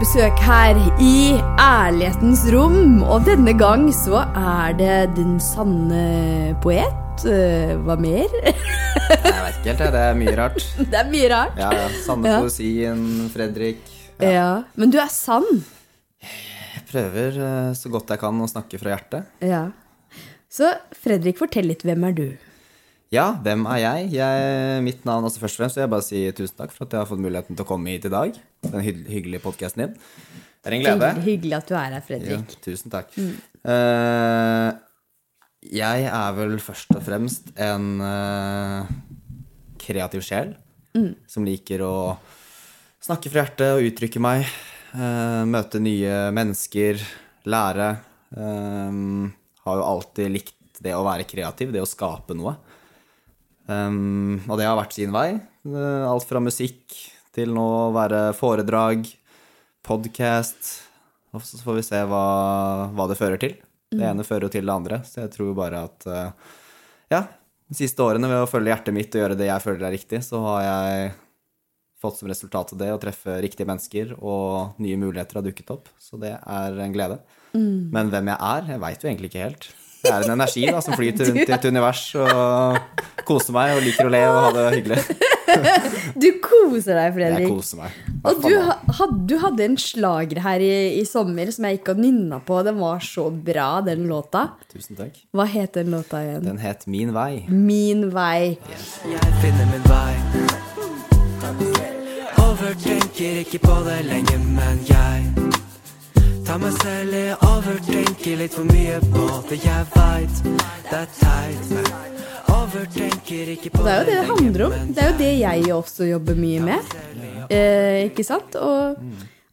besøk her i Ærlighetens rom. Og denne gang så er det den sanne poet. Eh, Hva mer? Jeg vet ikke helt, jeg. Det er mye rart. Det er mye rart. Ja, ja. Sanne Ja. poesien, Fredrik. Ja. Men du er sann. Jeg prøver eh, så godt jeg kan å snakke fra hjertet. Ja. Så Fredrik, fortell litt. Hvem er du? Ja, hvem er jeg? jeg mitt navn også Først og fremst vil jeg bare si tusen takk for at jeg har fått muligheten til å komme hit i dag. Den hyggelige podkasten din. Det er en glede. Hyggelig, hyggelig at du er her, Ja, Fredrik. tusen takk. Eh, jeg er vel først og fremst en uh, kreativ sjel som liker å snakke fra hjertet og uttrykke meg. Uh, møte nye mennesker, lære. Har jo alltid likt det å være kreativ, det å skape noe. Um, og det har vært sin vei. Eh, alt fra musikk til nå å være foredrag, podkast. Og så får vi se hva, hva det fører til. Det ene fører jo til det andre. Så jeg tror bare at uh, ja, de siste årene ved å følge hjertet mitt og gjøre det jeg føler er riktig, så har jeg fått som resultat av det å treffe riktige mennesker, og nye muligheter har dukket opp. Så det er en glede. Men hvem jeg er, jeg veit jo egentlig ikke helt. Det er en energi da, som flyter rundt i et univers og koser meg og liker å le og ha det hyggelig. Du koser deg, Jeg Fredrik. koser meg. Og du, had, du hadde en slager her i, i sommer som jeg ikke har nynna på. Den var så bra, den låta. Tusen takk. Hva het den låta igjen? Den het Min vei. Min vei. Jeg finner min vei. Overtenker ikke på det lenger, men jeg tar meg selv i å overtenke litt for mye på det jeg veit. Det er teit, men overtenker ikke på Det er jo det det handler om. Det er jo det jeg også jobber mye med. Eh, ikke sant? Og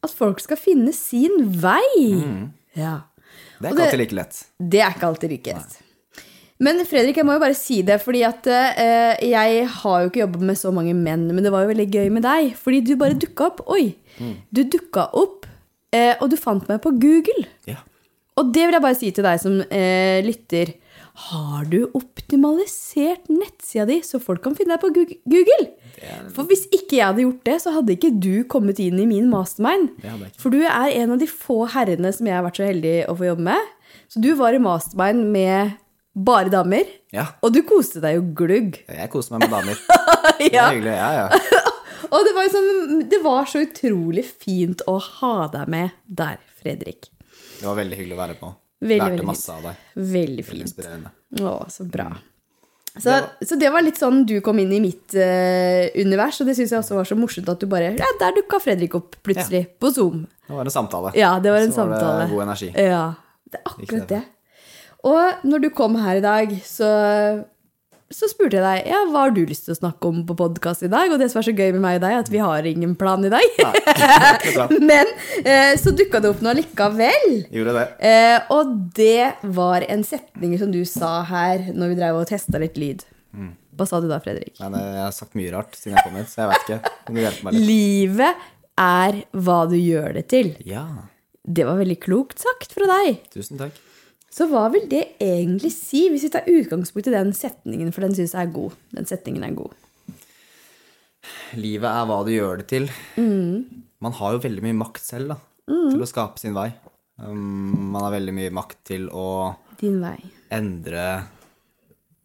at folk skal finne sin vei. Ja. Det er ikke alltid like lett. Det er ikke alltid like lett. Men Fredrik, jeg må jo bare si det, fordi at eh, jeg har jo ikke jobba med så mange menn, men det var jo veldig gøy med deg, fordi du bare dukka opp. Oi! Du dukka opp, eh, og du fant meg på Google. Ja. Og det vil jeg bare si til deg som eh, lytter. Har du optimalisert nettsida di så folk kan finne deg på Google? Google? For hvis ikke jeg hadde gjort det, så hadde ikke du kommet inn i min mastermind. For du er en av de få herrene som jeg har vært så heldig å få jobbe med. Så du var i mastermind med bare damer, Ja. og du koste deg jo glugg. Jeg koste meg med damer. Det er hyggelig. Ja, ja. Og det var, sånn, det var så utrolig fint å ha deg med der, Fredrik. Det var veldig hyggelig å være på. Veldig, Lærte veldig masse av deg. Veldig Veldig fint. inspirerende. Å, så bra. Så, så det var litt sånn du kom inn i mitt uh, univers, og det syns jeg også var så morsomt at du bare Ja, der dukka Fredrik opp plutselig, på Zoom. Det var en samtale. Ja, det var en Så var det god energi. Ja, det er akkurat det. det. Og når du kom her i dag, så, så spurte jeg deg ja, hva har du lyst til å snakke om på podkast i dag. Og det som er så gøy med meg og deg, er at vi har ingen plan i dag. Men eh, så dukka det opp noe likevel. Gjorde det. Eh, og det var en setning som du sa her når vi drev og testa litt lyd. Mm. Hva sa du da, Fredrik? Men eh, jeg har sagt mye rart siden jeg kom hit, så jeg vet ikke. Du hjelper meg litt. Livet er hva du gjør det til. Ja. Det var veldig klokt sagt fra deg. Tusen takk. Så hva vil det egentlig si, hvis vi tar utgangspunkt i den setningen, for den syns jeg er god. Den setningen er god. Livet er hva du gjør det til. Mm. Man har jo veldig mye makt selv da, til å skape sin vei. Um, man har veldig mye makt til å Din vei. endre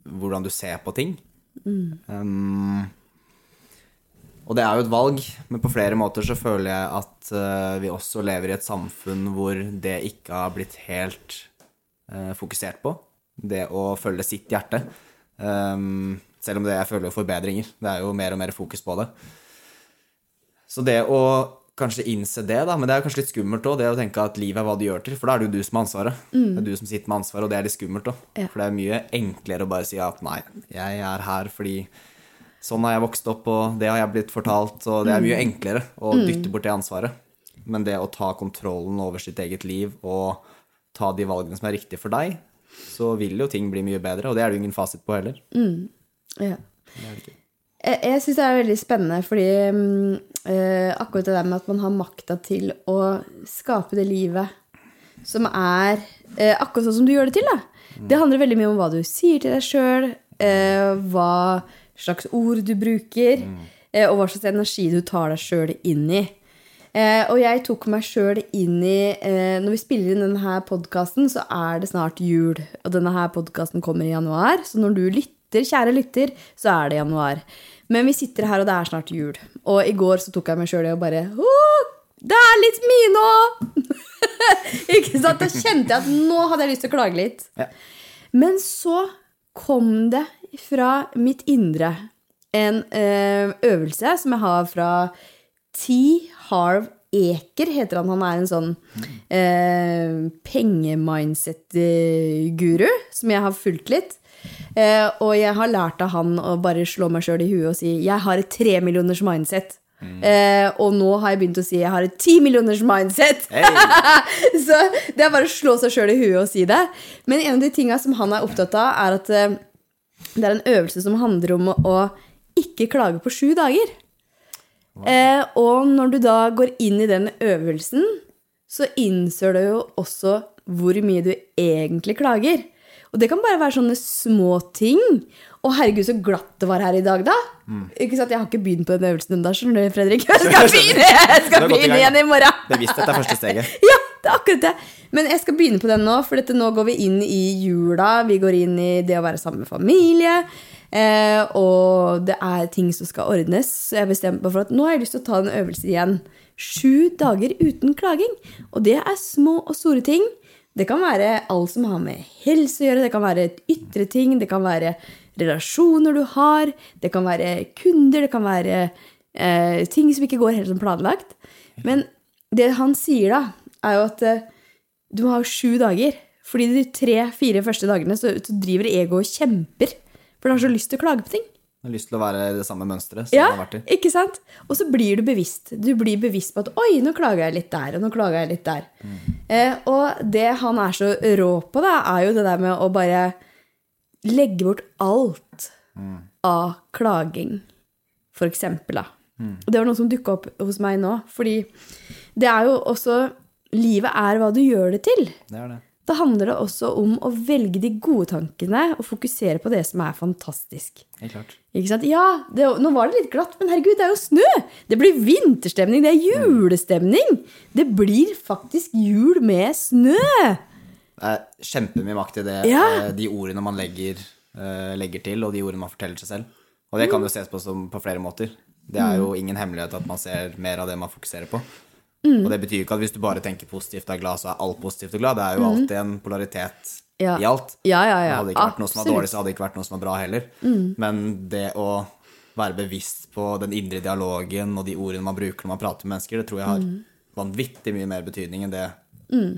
hvordan du ser på ting. Um, og det er jo et valg, men på flere måter så føler jeg at uh, vi også lever i et samfunn hvor det ikke har blitt helt fokusert på. Det å følge sitt hjerte. Um, selv om det jeg føler jo forbedringer. Det er jo mer og mer fokus på det. Så det å kanskje innse det, da, men det er kanskje litt skummelt òg, det å tenke at livet er hva du gjør til, for da er det jo du som har ansvaret. Det er du som sitter med ansvaret, og det er litt skummelt òg. Ja. For det er mye enklere å bare si at nei, jeg er her fordi sånn har jeg vokst opp, og det har jeg blitt fortalt, og det er mye enklere å dytte bort det ansvaret. Men det å ta kontrollen over sitt eget liv og ta de valgene som er riktige for deg, så vil jo ting bli mye bedre, og det er det jo ingen fasit på heller. Ja. Det er det ikke. Jeg, jeg syns det er veldig spennende, fordi mm, eh, akkurat det der med at man har makta til å skape det livet som er øh, akkurat sånn som du gjør det til, da. Det handler veldig mye om hva du sier til deg sjøl, øh, hva slags ord du bruker, eh, og hva slags energi du tar deg sjøl inn i. Eh, og jeg tok meg sjøl inn i eh, Når vi spiller inn denne podkasten, så er det snart jul. Og denne her podkasten kommer i januar, så når du lytter, kjære lytter, så er det januar. Men vi sitter her, og det er snart jul. Og i går så tok jeg meg sjøl i og bare Det er litt mye nå! Ikke sant? Da kjente jeg at nå hadde jeg lyst til å klage litt. Ja. Men så kom det fra mitt indre en eh, øvelse som jeg har fra T. Harv Eker, heter han. Han er en sånn eh, pengemindset-guru som jeg har fulgt litt. Eh, og jeg har lært av han å bare slå meg sjøl i huet og si 'jeg har et tremillioners mindset'. Eh, og nå har jeg begynt å si 'jeg har et timillioners mindset'. Hey. Så det er bare å slå seg sjøl i huet og si det. Men en av de tinga som han er opptatt av, er at eh, det er en øvelse som handler om å, å ikke klage på sju dager. Eh, og når du da går inn i den øvelsen, så innser du jo også hvor mye du egentlig klager. Og det kan bare være sånne små ting. Å, herregud, så glatt det var her i dag, da. Ikke sant? Jeg har ikke begynt på den øvelsen ennå, skjønner du, Fredrik. Jeg skal begynne, jeg skal begynne igjen i morgen. Bevissthet er første steget. Ja, det er akkurat det. Men jeg skal begynne på den nå, for dette, nå går vi inn i jula. Vi går inn i det å være sammen med familie. Eh, og det er ting som skal ordnes. Så jeg bestemte meg for at nå har jeg lyst til å ta en øvelse igjen. Sju dager uten klaging. Og det er små og store ting. Det kan være alt som har med helse å gjøre, det kan være ytre ting, det kan være relasjoner du har, det kan være kunder, det kan være eh, ting som ikke går helt som planlagt. Men det han sier da, er jo at eh, du ha sju dager. Fordi de tre-fire første dagene så, så driver egoet og kjemper. For du har så lyst til å klage på ting. Du har lyst til å være i det samme mønsteret som Ja, har vært i. ikke sant? Og så blir du bevisst. Du blir bevisst på at 'oi, nå klager jeg litt der', og 'nå klager jeg litt der'. Eh, og det han er så rå på, da, er jo det der med å bare legge bort alt av klaging, for eksempel, da. Og det var noe som dukka opp hos meg nå. Fordi det er jo også Livet er hva du gjør det til. Det er det. Da handler det også om å velge de gode tankene og fokusere på det som er fantastisk. Helt klart. Ikke sant? Ja, det, nå var det litt glatt, men herregud, det er jo snø! Det blir vinterstemning, det er julestemning! Det blir faktisk jul med snø! Det er kjempemye makt i det, Ja. eh, de ordene man legger, eh, legger til, og de ordene man forteller seg selv. Og det kan jo ses på som på flere måter. Det er jo ingen hemmelighet at man ser mer av det man fokuserer på. Og det betyr jo ikke at hvis du bare tenker positivt og er glad, så er alt positivt og glad. Det er jo alltid en polaritet Ja. i alt. Ja, ja, ja. Det hadde ikke vært noe som var dårlig, så hadde det ikke vært noe som var bra heller. Men det å være bevisst på den indre dialogen og de ordene man bruker når man prater med mennesker, det tror jeg har vanvittig mye mer betydning enn det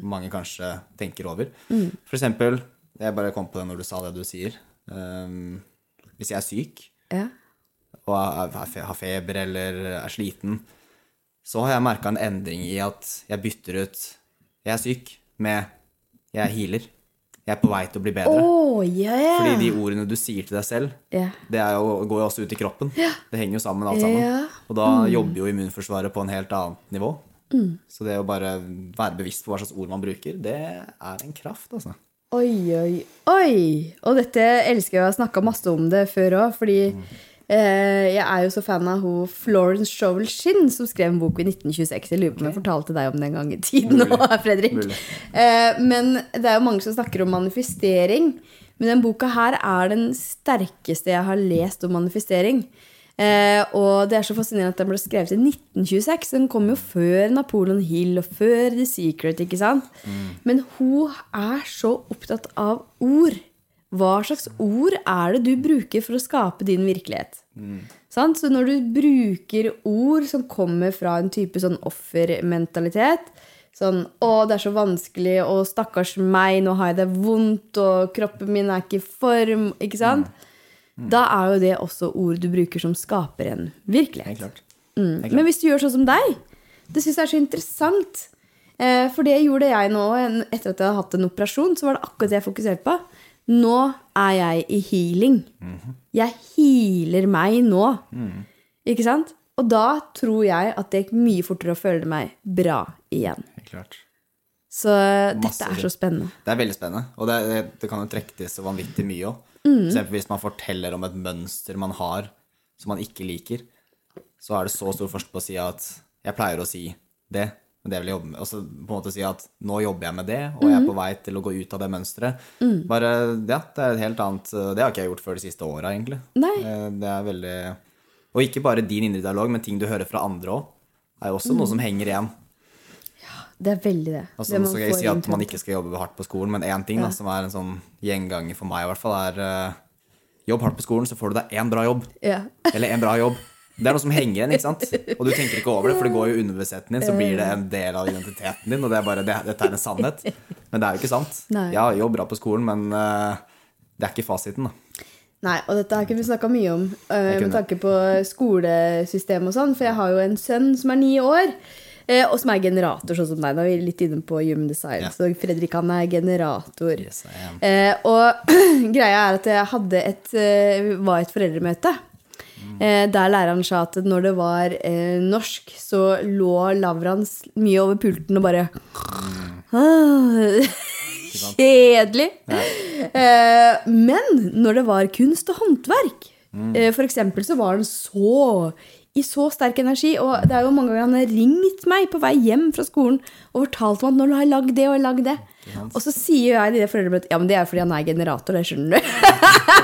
mange kanskje tenker over. For eksempel, jeg bare kom på det når du sa det du sier. Um, hvis jeg er syk Ja. og har feber eller er sliten, så har jeg merka en endring i at jeg bytter ut 'jeg er syk' med 'jeg er healer'. Jeg er på vei til å bli bedre. Oh, yeah. Fordi de ordene du sier til deg selv, yeah. det er jo, går jo også ut i kroppen. Det henger jo sammen, alt sammen. Og da jobber jo immunforsvaret på en helt annet nivå. Mm. Så det å bare være bevisst på hva slags ord man bruker, det er en kraft, altså. Oi, oi, oi! Og dette elsker jeg å snakke masse om det før òg, fordi eh, jeg er jo så fan av hun Florence Shovel Shinn, som skrev en bok i 1926. Jeg lurer på om jeg fortalte deg om det en gang i tiden nå, Fredrik. Mulig. Eh, men det er jo mange som snakker om manifestering. Men den boka her er den sterkeste jeg har lest om manifestering. Eh, og det er så fascinerende at den ble skrevet i 1926. Den kom jo før Napoleon Hill og før The Secret. ikke sant? Men hun er så opptatt av ord. Hva slags ord er det du bruker for å skape din virkelighet? Sant? Så når du bruker ord som kommer fra en type sånn offermentalitet Sånn 'Å, det er så vanskelig', og 'stakkars meg, nå har jeg det vondt', og 'kroppen min er ikke i form', ikke sant? Da er jo det også ord du bruker som skaper en virkelighet. Mm. Men hvis du gjør sånn som deg, det syns jeg er så interessant. Eh, for det gjorde jeg nå etter at jeg hadde hatt en operasjon. Så var det akkurat det jeg fokuserte på. Nå er jeg i healing. Jeg healer meg nå. Ikke sant? Og da tror jeg at det gikk mye fortere å føle meg bra igjen. Helt klart. Så dette er så spennende. Det er veldig spennende, og det, det, det kan jo trekke til så vanvittig mye òg. Mm. Hvis man forteller om et mønster man har som man ikke liker, så er det så stor forskjell på å si at Jeg pleier å si det. Men det vil jeg jobbe med. Og så på en måte si at nå jobber jeg med det, og jeg er på vei til å gå ut av det mønsteret. Bare, ja, det er et helt annet Det har ikke jeg gjort før de siste åra, egentlig. Nei. Eh, Det er veldig Og ikke bare din indre dialog, men ting du hører fra andre òg, er jo også noe som henger igjen. Det er veldig det. Og så nå skal jeg si at man ikke skal jobbe hardt på skolen, men én ting da, som er en sånn gjenganger for meg, i hvert fall, er uh, jobb hardt på skolen, så får du deg én bra jobb. Ja. Eller en bra jobb. Det er noe som henger igjen, ikke sant? Og du tenker ikke over det, for det går jo i underbevisstheten din, så blir det en del av identiteten din, og det er bare det, dette er en sannhet. Men det er jo ikke sant. Nei. Ja, jobb bra på skolen, men eh, det er ikke fasiten, da. Nei, og dette har ikke vi snakka mye om øh, med tanke på skolesystemet og sånn, for jeg har jo en sønn som er ni år. eh, Og som er generator, sånn som deg. Nå er vi litt inne på Human Design. Yeah. Så Fredrik han er generator. Yes, Eh, og greia er at jeg hadde et, eh, var et foreldremøte. Eh, der læreren sa at når det var eh, norsk, så lå Lavrans mye over pulten og bare ah, Kjedelig. Eh, men når det var kunst og håndverk, eh, for eksempel, så var den så i så sterk energi. Og det er jo mange ganger han har ringt meg på vei hjem fra skolen og fortalt meg at nå har jeg lagd det og lagd det. Og så sier jeg til de foreldrene at ja, men det er fordi han er generator, det skjønner du.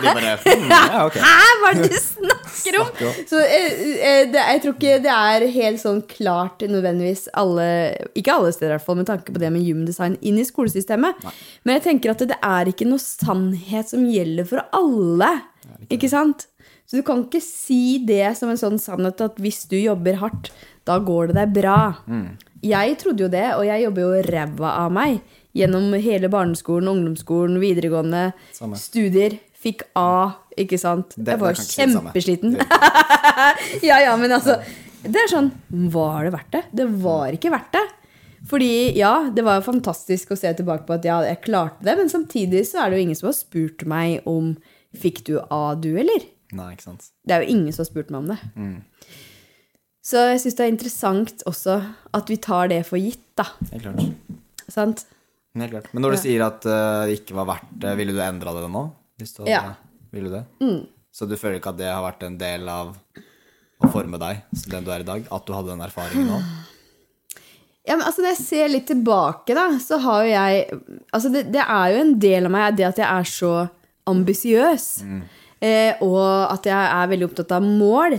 De bare hmm, Ja. Hæ, hva er det du snakker om? Så eh, eh, det, jeg tror ikke det er helt sånn klart nødvendigvis alle Ikke alle steder, i hvert fall, med tanke på det med human design inn i skolesystemet. Men jeg tenker at det, er ikke noe sannhet som gjelder for alle. Ikke sant? Så du kan ikke si det som en sånn sannhet at hvis du jobber hardt, da går det deg bra. Jeg trodde jo det, og jeg jobber jo ræva av meg gjennom hele barneskolen, ungdomsskolen, videregående, Samme. studier. Fikk A, ikke sant? Det- jeg var det det kjempesliten. ja, ja, men altså Det er sånn Var det verdt det? Det var ikke verdt det. Fordi ja, det var jo fantastisk å se tilbake på at ja, jeg klarte det, men samtidig så er det jo ingen som har spurt meg om Fikk du A, du, eller? Nei, ikke sant. Det er jo ingen som har spurt meg om det. Så jeg syns det er interessant også at vi tar det for gitt, da. Helt klart. Sant? Helt klart. Men når du sier at eh, det ikke var verdt det, ville du endra det nå? Hadde, Ja. Ville du det? Så du føler ikke at det har vært en del av å forme deg til den du er i dag? At du hadde den erfaringen nå? Ja, men altså Når jeg ser litt tilbake, da, så har jo jeg Altså, det, det er jo en del av meg, det at jeg er så ambisiøs. Eh, og at jeg er veldig opptatt av mål.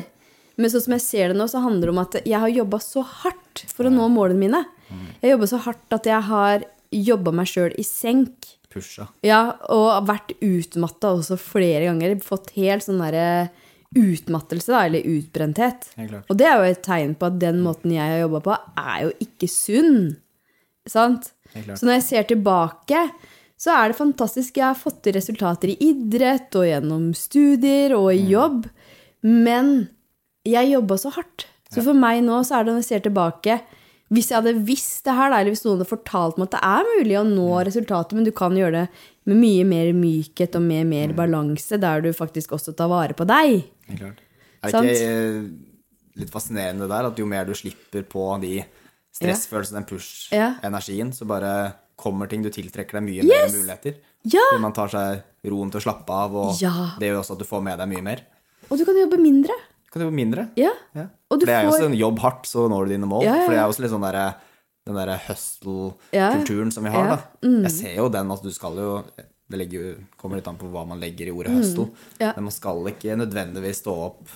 Men sånn som jeg ser det nå, så handler det om at jeg har jobba så hardt for å nå målene mine. Jeg har jobba så hardt at jeg har jobba meg sjøl i senk. Pusha. Ja, og vært utmatta også flere ganger. Fått helt sånn derre utmattelse, da, eller utbrenthet. Og det er jo et tegn på at den måten jeg har jobba på, er jo ikke sunn. Sant? Så når jeg ser tilbake, så er det fantastisk. Jeg har fått til resultater i idrett og gjennom studier og Mm. i jobb. Men jeg jobba så hardt. Så for meg nå så er det når jeg ser tilbake Hvis jeg hadde visst det her, eller hvis noen hadde fortalt meg at det er mulig å nå resultatet, men du kan gjøre det med mye mer mykhet og med mer balanse, der du faktisk også tar vare på deg. Klart. Er det ikke eh, litt fascinerende der at jo mer du slipper på de stressfølelsene, den push-energien, så bare kommer ting, du tiltrekker deg mye mer muligheter. Ja! Man tar seg roen til å slappe av, og Ja. det gjør også at du får med deg mye mer. Og du kan jobbe mindre. Du kan jobbe mindre. Ja. Ja. Og du det er jo får- også en jobb hardt, så når du dine mål. Ja, ja. For det er også litt sånn derre den derre hustle-kulturen som vi har, Ja. Mm. Jeg ser jo den at du skal jo Det jo- kommer litt an på hva man legger i ordet hustle. Mm. Ja. Men man skal ikke nødvendigvis stå opp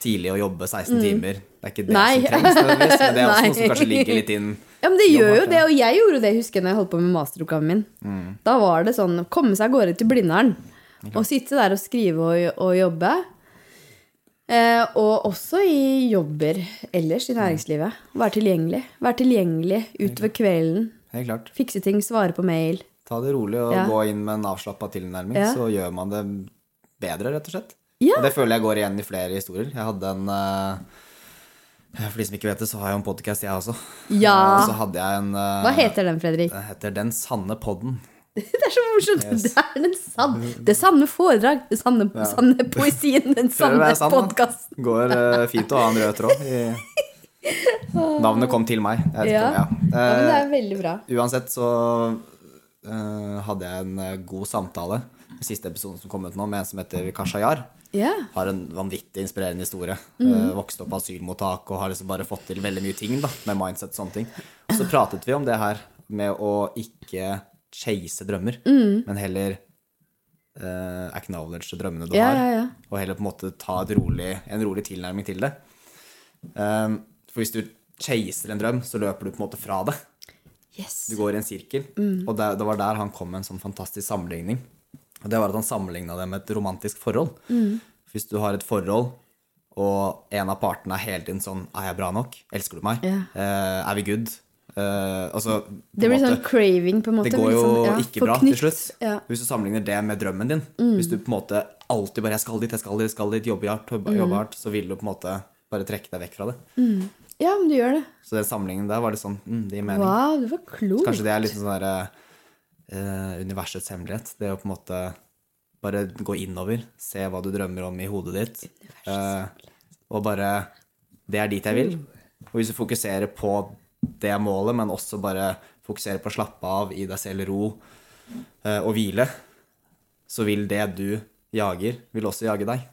tidlig og jobbe 16 timer. Det er ikke det Mm. Nei. som trengs, nødvendigvis. Men det er også noe som kanskje ligger litt inn Ja, men det gjør jo det, og jeg gjorde det, husker jeg, når jeg holdt på med masteroppgaven min. Mm. Da var det sånn komme seg av gårde til Blindern og sitte der og skrive og, og jobbe. Eh, og også i jobber ellers i næringslivet. Være tilgjengelig. Være tilgjengelig utover kvelden. Helt klart. Fikse ting, svare på mail. Ta det rolig og Ja. gå inn med en avslappa tilnærming, Ja. så gjør man det bedre, rett og slett. Ja. Og det føler jeg går igjen i flere historier. Jeg hadde en eh, For de som ikke vet det, så har jeg en podkast, jeg også. Ja. Eh, Og så hadde jeg en Hva heter den, Fredrik? Den heter Den sanne podden. Det er så morsomt! Yes. Det er den sanne, det sanne foredrag, den sanne, sanne poesien, den sanne sann, podkasten. Går uh, fint å ha en rød tråd. I... Navnet kom til meg. Vet Ja. ikke om, ja. Ja, men det Eh, er veldig bra. Uansett så uh, hadde jeg en eh, god samtale i siste episoden som kom ut nå, med en som heter Kashayar. Yeah. Har en vanvittig inspirerende historie. Eh, vokste opp på asylmottak og har liksom bare fått til veldig mye ting da, med mindset og sånne ting. Og så pratet vi om det her med å ikke chase drømmer, men heller uh, acknowledge drømmene du Ja, har. ja. Og heller på en måte ta rolig, en rolig tilnærming til det. Um, for hvis du chaser en drøm, så løper du på en måte fra det. Yes. Du går i en sirkel. Og det, det var der han kom med en sånn fantastisk sammenligning. Og det var at han sammenligna det med et romantisk forhold. Hvis du har et forhold, og en av partene er hele tiden sånn Er jeg bra nok? Elsker du meg? Yeah. Uh, er vi good? Eh, altså, Det blir måte- sånn craving, på en måte. det går jo sånn, ja, ikke bra til slutt. Ja. Hvis du sammenligner det med drømmen din Hvis du på en måte alltid bare 'jeg skal dit, jeg skal dit, jeg skal dit', jobbe hardt, jobbe Mm. hardt, så vil du på en måte bare trekke deg vekk fra det. ja, men du gjør det. Så den sammenligningen der var litt sånn mm, Det gir mening. Wow, det var klokt. Kanskje det er litt sånn derre uh, universets hemmelighet. Det å på en måte bare gå innover, se hva du drømmer om i hodet ditt, uh, og bare Det er dit jeg vil. Og hvis du fokuserer på det målet, men også bare fokusere på å slappe av, i deg selv ro eh, og hvile, så vil det du jager, vil også jage deg.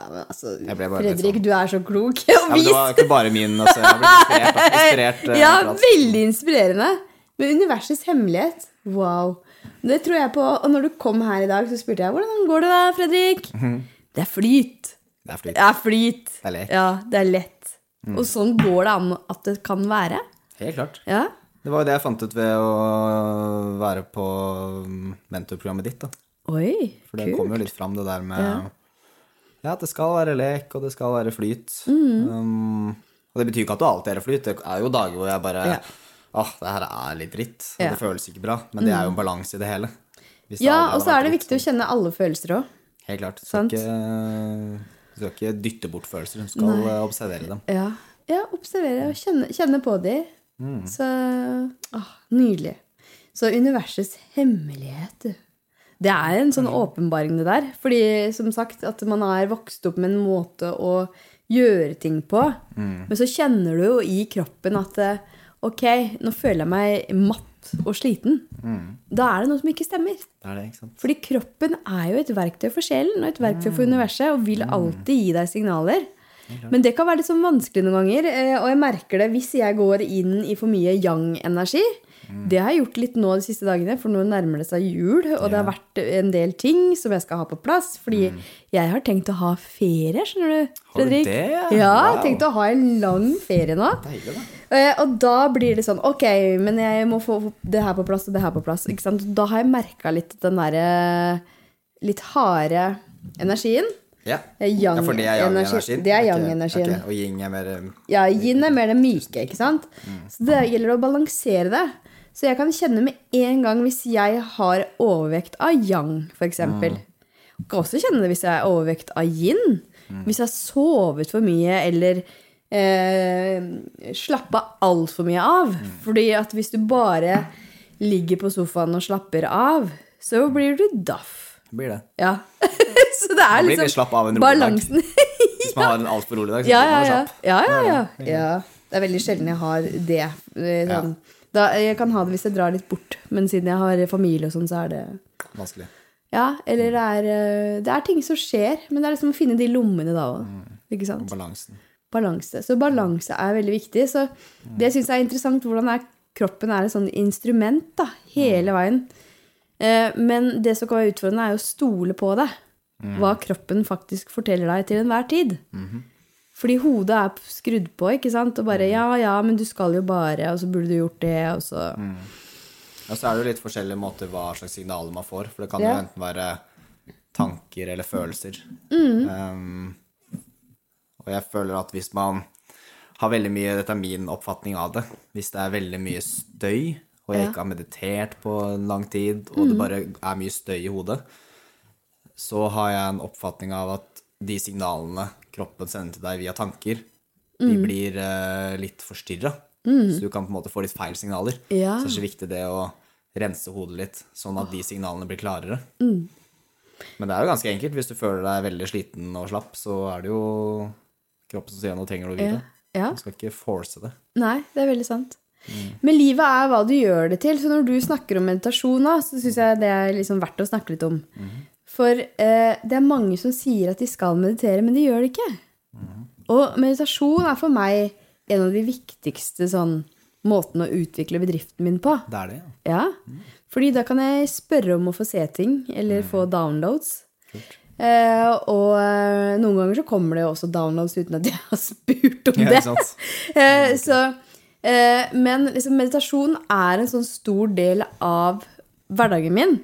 Ja, men altså, Fredrik, sånn- du er så klok. Og Ja, det var ikke bare min altså, Jeg ble inspirert. inspirert eh, Ja, veldig inspirerende. Men universets hemmelighet, wow. Det tror jeg på. Og når du kom her i dag, så spurte jeg hvordan går det da, Fredrik? Mhm. Det er flyt. Det er flyt. Det er flyt. Det er lek. Ja, det er lett. Mm. Og sånn går det an at det kan være. Helt klart. Ja. Det var jo det jeg fant ut ved å være på mm, mentorprogrammet ditt. da. Oi, For det kult. kom jo litt fram, det der med ja. Ja. at det skal være lek, og det skal være flyt. Mm. Um, og det betyr ikke at du alltid er i flyt. Det er jo dager hvor jeg bare Ja. Åh, det her er litt dritt. Og Ja. Mm. det føles ikke bra. Men det er jo en balanse i det hele. Hvis Ja, og så er det dritt, viktig å kjenne alle følelser òg. Helt klart. Så ikke, du skal ikke dytte bort følelser. Du skal Nei. observere dem. Ja. ja, observere og kjenne, kjenne på dem. Mm. Så åh, Nydelig. Så universets hemmelighet, du. Det er en sånn åpenbaring, det der. Fordi som sagt, at man er vokst opp med en måte å gjøre ting på. Mm. Men så kjenner du jo i kroppen at eh, ok, nå føler jeg meg matt og sliten. Mm. Da er det noe som ikke stemmer. Det er det, ikke sant? Fordi kroppen er jo et verktøy for sjelen og et verktøy Mm. for universet og vil alltid gi deg signaler. Men det kan være litt sånn vanskelig noen ganger, eh, og jeg merker det hvis jeg går inn i for mye yang-energi. Mm. Det har jeg gjort litt nå de siste dagene, for nå nærmer det seg jul, og det har vært en del ting som jeg skal ha på plass. Fordi jeg har tenkt å ha ferie, skjønner du, Fredrik. Har du det? Ja, Wow. tenkt å ha en lang ferie nå. Deilig, da. Eh, Og da blir det sånn Ok, men jeg må få det her på plass og det her på plass. Ikke sant? Da har jeg merka litt den derre litt harde energien. Ja. Eh, ja, for det er yang-energien. det er yang-energien. ok. Og yin er mer um, Ja, yin er mer det myke, ikke sant? Så det gjelder å balansere det. Så jeg kan kjenne med en gang hvis jeg har overvekt av yang, f.eks. Jeg kan også kjenne det hvis jeg har overvekt av yin. Hvis jeg har sovet for mye eller eh, slappe altfor mye av. Fordi at hvis du bare ligger på sofaen og slapper av, så blir du daff. blir det. Ja. så det er liksom slapp av en rolig dag. balansen. Hvis man har en altfor rolig dag, så Ja, blir ja, man slapp. ja, ja, ja. ja. Det er veldig sjelden jeg har det. Eh, Sånn. Da, jeg kan ha det hvis jeg drar litt bort, men siden jeg har familie og sånn, så er det Vanskelig. Ja, eller det er, eh, det er ting som skjer, men det er liksom å finne de lommene da òg. Ikke sant? Balansen. Balanse. Så balanse er veldig viktig. Så det jeg er interessant, hvordan er kroppen er et sånt instrument da, hele veien. Eh, Men det som kan være utfordrende, er å stole på det. Hva kroppen faktisk forteller deg til enhver tid. Fordi hodet er skrudd på, ikke sant? Og bare ja, ja, men du skal jo bare, og så burde du gjort det, og så Og så er det jo litt forskjellige måter hva slags signaler man får. For det kan Ja. jo enten være tanker eller følelser. Mm. Um, og jeg føler at hvis man har veldig mye Dette er min oppfatning av det. Hvis det er veldig mye støy, og jeg Ja. Mm. ikke har meditert på en lang tid, og det bare er mye støy i hodet, så har jeg en oppfatning av at de signalene kroppen sender til deg via tanker, de Mm. blir uh, litt forstyrra. Så du kan på en måte få litt feil signaler. Ja. Så det er så viktig det å rense hodet litt, sånn at de signalene blir klarere. Mm. Men det er jo ganske enkelt. Hvis du føler deg veldig sliten og slapp, så er det jo kroppen som sier nå trenger du å hvile. Ja. Du skal ikke force det. Nei, det er veldig sant. Men livet er hva du gjør det til. Så når du snakker om meditasjon, da, så syns jeg det er liksom verdt å snakke litt om. For eh, det er mange som sier at de skal meditere, men de gjør det ikke. Og meditasjon er for meg en av de viktigste sånn måtene å utvikle bedriften min på. Det er det, ja. Ja, fordi da kan jeg spørre om å få se ting, eller få downloads. Eh, og eh, noen ganger så kommer det jo også downloads uten at jeg har spurt om Ja, det. Eh, så, eh, men liksom, meditasjon er en sånn stor del av hverdagen min.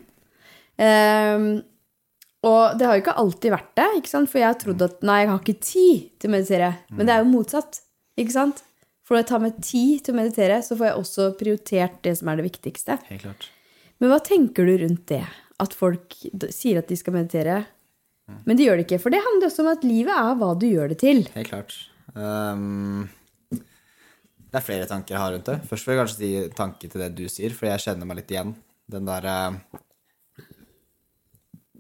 Og det har jo ikke alltid vært det, ikke sant? for jeg har trodd at nei, jeg har ikke tid til å meditere. Men det er jo motsatt. ikke sant? For når jeg tar meg tid til å meditere, så får jeg også prioritert det som er det viktigste. Helt klart. Men hva tenker du rundt det? At folk sier at de skal meditere, men de gjør det ikke. For det handler også om at livet er hva du gjør det til. Helt klart. Um, det er flere tanker jeg har rundt det. Først vil jeg kanskje si tanke til det du sier, for jeg kjenner meg litt igjen. Den derre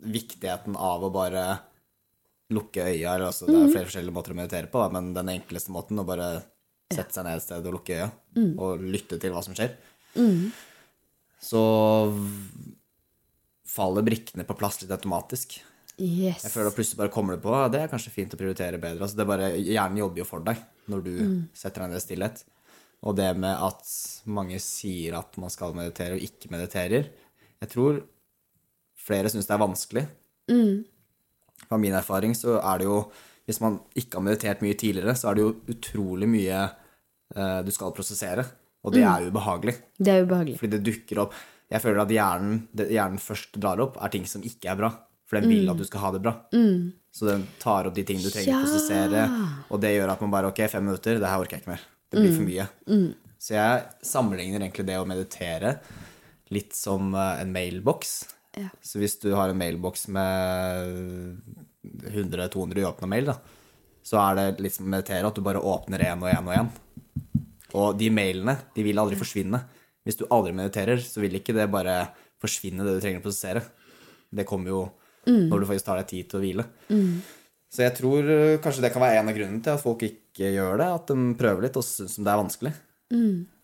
viktigheten av å bare lukke øya. Altså, det er flere forskjellige måter å meditere på, da, men den enkleste måten å bare sette seg ned et sted og lukke øya og lytte til hva som skjer. Så faller brikkene på plass litt automatisk. Yes. Jeg føler at plutselig bare kommer det på «Ah, Det er kanskje fint å prioritere bedre. Altså det bare, Hjernen jobber jo for deg når du setter deg ned i stillhet. Og det med at mange sier at man skal meditere og ikke mediterer Jeg tror flere syns det er vanskelig. Fra min erfaring så er det jo Hvis man ikke har meditert mye tidligere, så er det jo utrolig mye eh, du skal prosessere. Og det er ubehagelig. Det er ubehagelig. Fordi det dukker opp Jeg føler at hjernen, det hjernen først drar opp, er ting som ikke er bra. For den vil at du skal ha det bra. Så den tar opp de ting du trenger å Ja. prosessere, og det gjør at man bare Ok, fem minutter, det her orker jeg ikke mer. Det blir for mye. Så jeg sammenligner egentlig det å meditere litt som eh, en mailboks. Ja. Så hvis du har en mailboks med 100-200 uåpna mail, da, så er det litt som å meditere, at du bare åpner én og én og én. Og de mailene, de vil aldri forsvinne. Hvis du aldri mediterer, så vil ikke det bare forsvinne, det du trenger å prosessere. Det kommer jo når du faktisk tar deg tid til å hvile. Så jeg tror eh, kanskje det kan være en av grunnene til at folk ikke gjør det. At de prøver litt og syns det er vanskelig.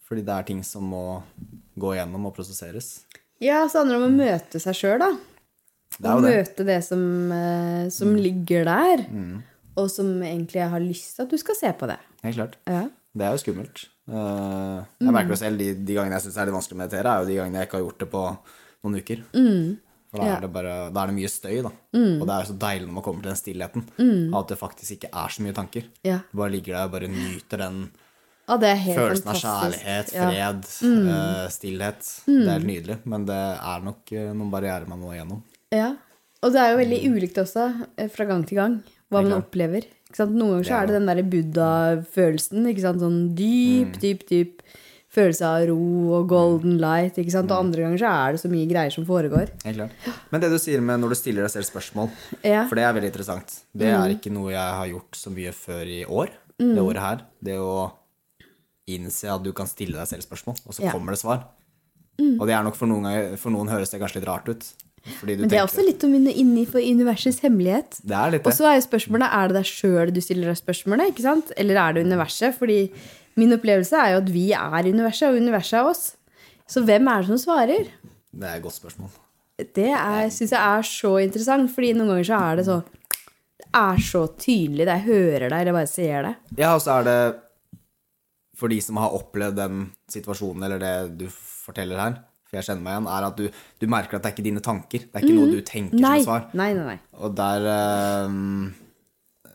Fordi det er ting som må gå igjennom og prosesseres. Ja, så handler det om å møte seg sjøl, da. Det jo det. møte det som, eh, som ligger der, og som egentlig har lyst til at du skal se på det. Helt klart. Ja. Det er jo skummelt. Eh, jeg merker det selv, de, de gangene jeg syns det er litt vanskelig å meditere, er jo de gangene jeg ikke har gjort det på noen uker. For da Ja. er, det bare, da er det mye støy, da. Og det er så deilig når man kommer til den stillheten. At det faktisk ikke er så mye tanker. Ja. Du bare ligger der og bare nyter den Ja, det helt følelsen av kjærlighet, kjærlighet, Ja. fred, eh, stillhet. Det er helt nydelig. Men det er nok eh, noen barrierer man må igjennom. Ja. Og det er jo veldig ulikt også, eh, fra gang til gang, hva man opplever. Noen ganger så er det den derre buddha-følelsen. Sånn dyp, dyp, dyp følelse av ro og golden light. ikke sant? Og andre ganger så er det så mye greier som foregår. Helt klart. Men det du sier med når du stiller deg selv spørsmål, Ja. for det er veldig interessant. Det er ikke noe jeg har gjort så mye før i år. Det året her. Det å innse at du kan stille deg selv spørsmål, og så Ja. kommer det svar. Og det er nok for noen, ganger, for noen høres det kanskje litt rart ut. Men det er også litt om inni inni for universets hemmelighet. Det er litt det. Og så er jo spørsmålet er det deg sjøl du stiller deg spørsmålet, ikke sant? eller er det universet? Fordi min opplevelse er jo at vi er universet, og universet er oss. Så hvem er det som svarer? Det er et godt spørsmål. Det syns jeg er så interessant, fordi noen ganger så er det så Det er så tydelig. Det jeg hører deg, eller bare ser det. Ja, og så er det for de som har opplevd den situasjonen, eller det du forteller her, for jeg kjenner meg igjen, er at du, du merker at det er ikke dine tanker. Det er ikke noe du tenker Nei, som svar. nei, nei. nei. Og der ehm,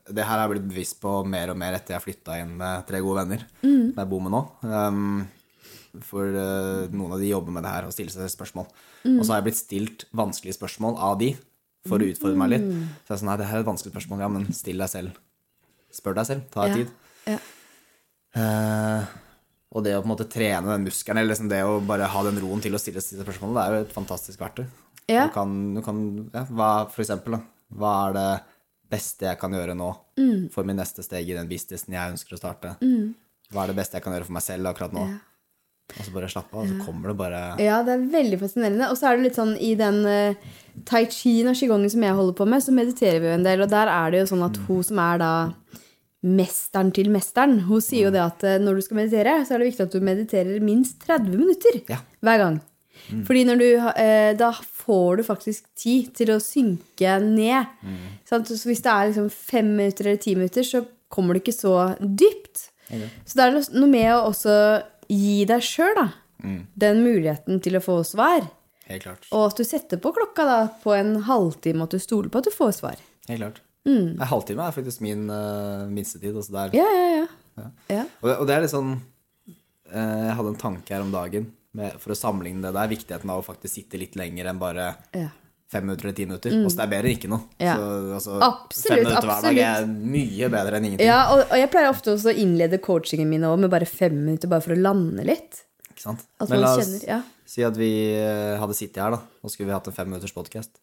Det her har jeg blitt bevisst på mer og mer etter jeg flytta inn med tre gode venner. mm. jeg bor med nå. Um, for uh, noen av de jobber med det her og stiller seg spørsmål. Og så har jeg blitt stilt vanskelige spørsmål av de for å utfordre meg litt. Så jeg er sånn, nei, det her er et vanskelig spørsmål. Ja, men still deg selv. Spør deg selv. Ta deg Ja, tid. ja. Uh, og det å på en måte trene den muskelen, eller liksom det å bare ha den roen til å stille disse spørsmålene, det er jo et fantastisk verktøy. Ja. Du kan, du kan ja, hva, For eksempel, da. Hva er det beste jeg kan gjøre nå Mm. for min neste steg i den businessen jeg ønsker å starte? Hva er det beste jeg kan gjøre for meg selv akkurat nå? Ja. Og så bare slappe av, og så kommer det bare Ja, det er veldig fascinerende. Og så er det litt sånn i den uh, tai chi og qigongen som jeg holder på med, så mediterer vi jo en del. Og der er det jo sånn at hun som er da mesteren til mesteren. Hun sier jo det at eh, når du skal meditere, så er det viktig at du mediterer minst 30 minutter Ja. hver gang. Fordi når du, eh, da får du faktisk tid til å synke ned. Sant? Så hvis det er liksom fem minutter eller ti minutter, så kommer du ikke så dypt. Så det er noe med å også gi deg sjøl den muligheten til å få svar. Helt klart. Og at du setter på klokka da på en halvtime, at du stoler på at du får svar. Helt klart. En halvtime er faktisk min uh, minstetid. Altså der. Ja, ja, ja. ja. Og, og det er litt sånn uh, Jeg hadde en tanke her om dagen med, for å sammenligne det der. Viktigheten av å faktisk sitte litt lenger enn bare ja. fem minutter eller ti minutter. Altså, det er bedre enn ikke noe. Ja. Så, altså, Absolutt, fem minutter hver dag er mye bedre enn ingenting. Ja, og, og jeg pleier ofte også å innlede coachingen min også med bare fem minutter, bare for å lande litt. Ikke sant? At Men la oss kjenner, ja. si at vi eh, hadde sittet her, da, og skulle vi hatt en fem minutters podkast.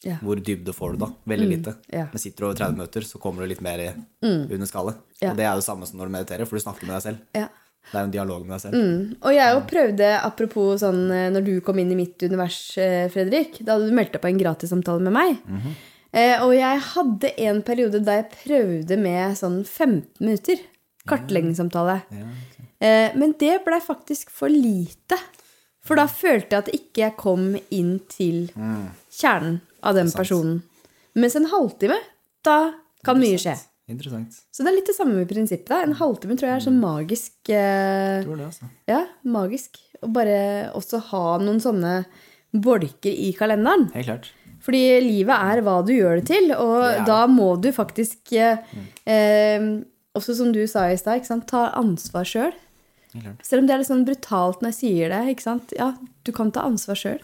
Ja. Hvor dybde får du da? Veldig lite. ja. Men sitter du over 30 minutter, så kommer du litt mer i, under skallet. Ja. Og det er det samme som når du mediterer, for du snakker med deg selv. Ja. Det er en dialog med deg selv. Og jeg jo prøvde, apropos sånn eh, når du kom inn i mitt univers, eh, Fredrik, da hadde du meldt deg på en gratissamtale med meg. eh, og jeg hadde en periode da jeg prøvde med sånn 15 minutter. Kartleggingssamtale. eh, men det blei faktisk for lite. For da følte jeg at ikke jeg kom inn til kjernen av den personen. Mens en halvtime, da kan mye skje. Interessant. Så det er litt det samme med prinsippet. da. En halvtime tror jeg er sånn magisk. Eh, tror det, altså. ja, magisk. Og bare også ha noen sånne bolker i kalenderen. Helt klart. Fordi livet er hva du gjør det til, og er da må du faktisk eh, eh, Også som du sa i stad, ta ansvar sjøl. Selv om det er litt sånn brutalt når jeg sier det. ikke sant? Ja, du kan ta ansvar sjøl.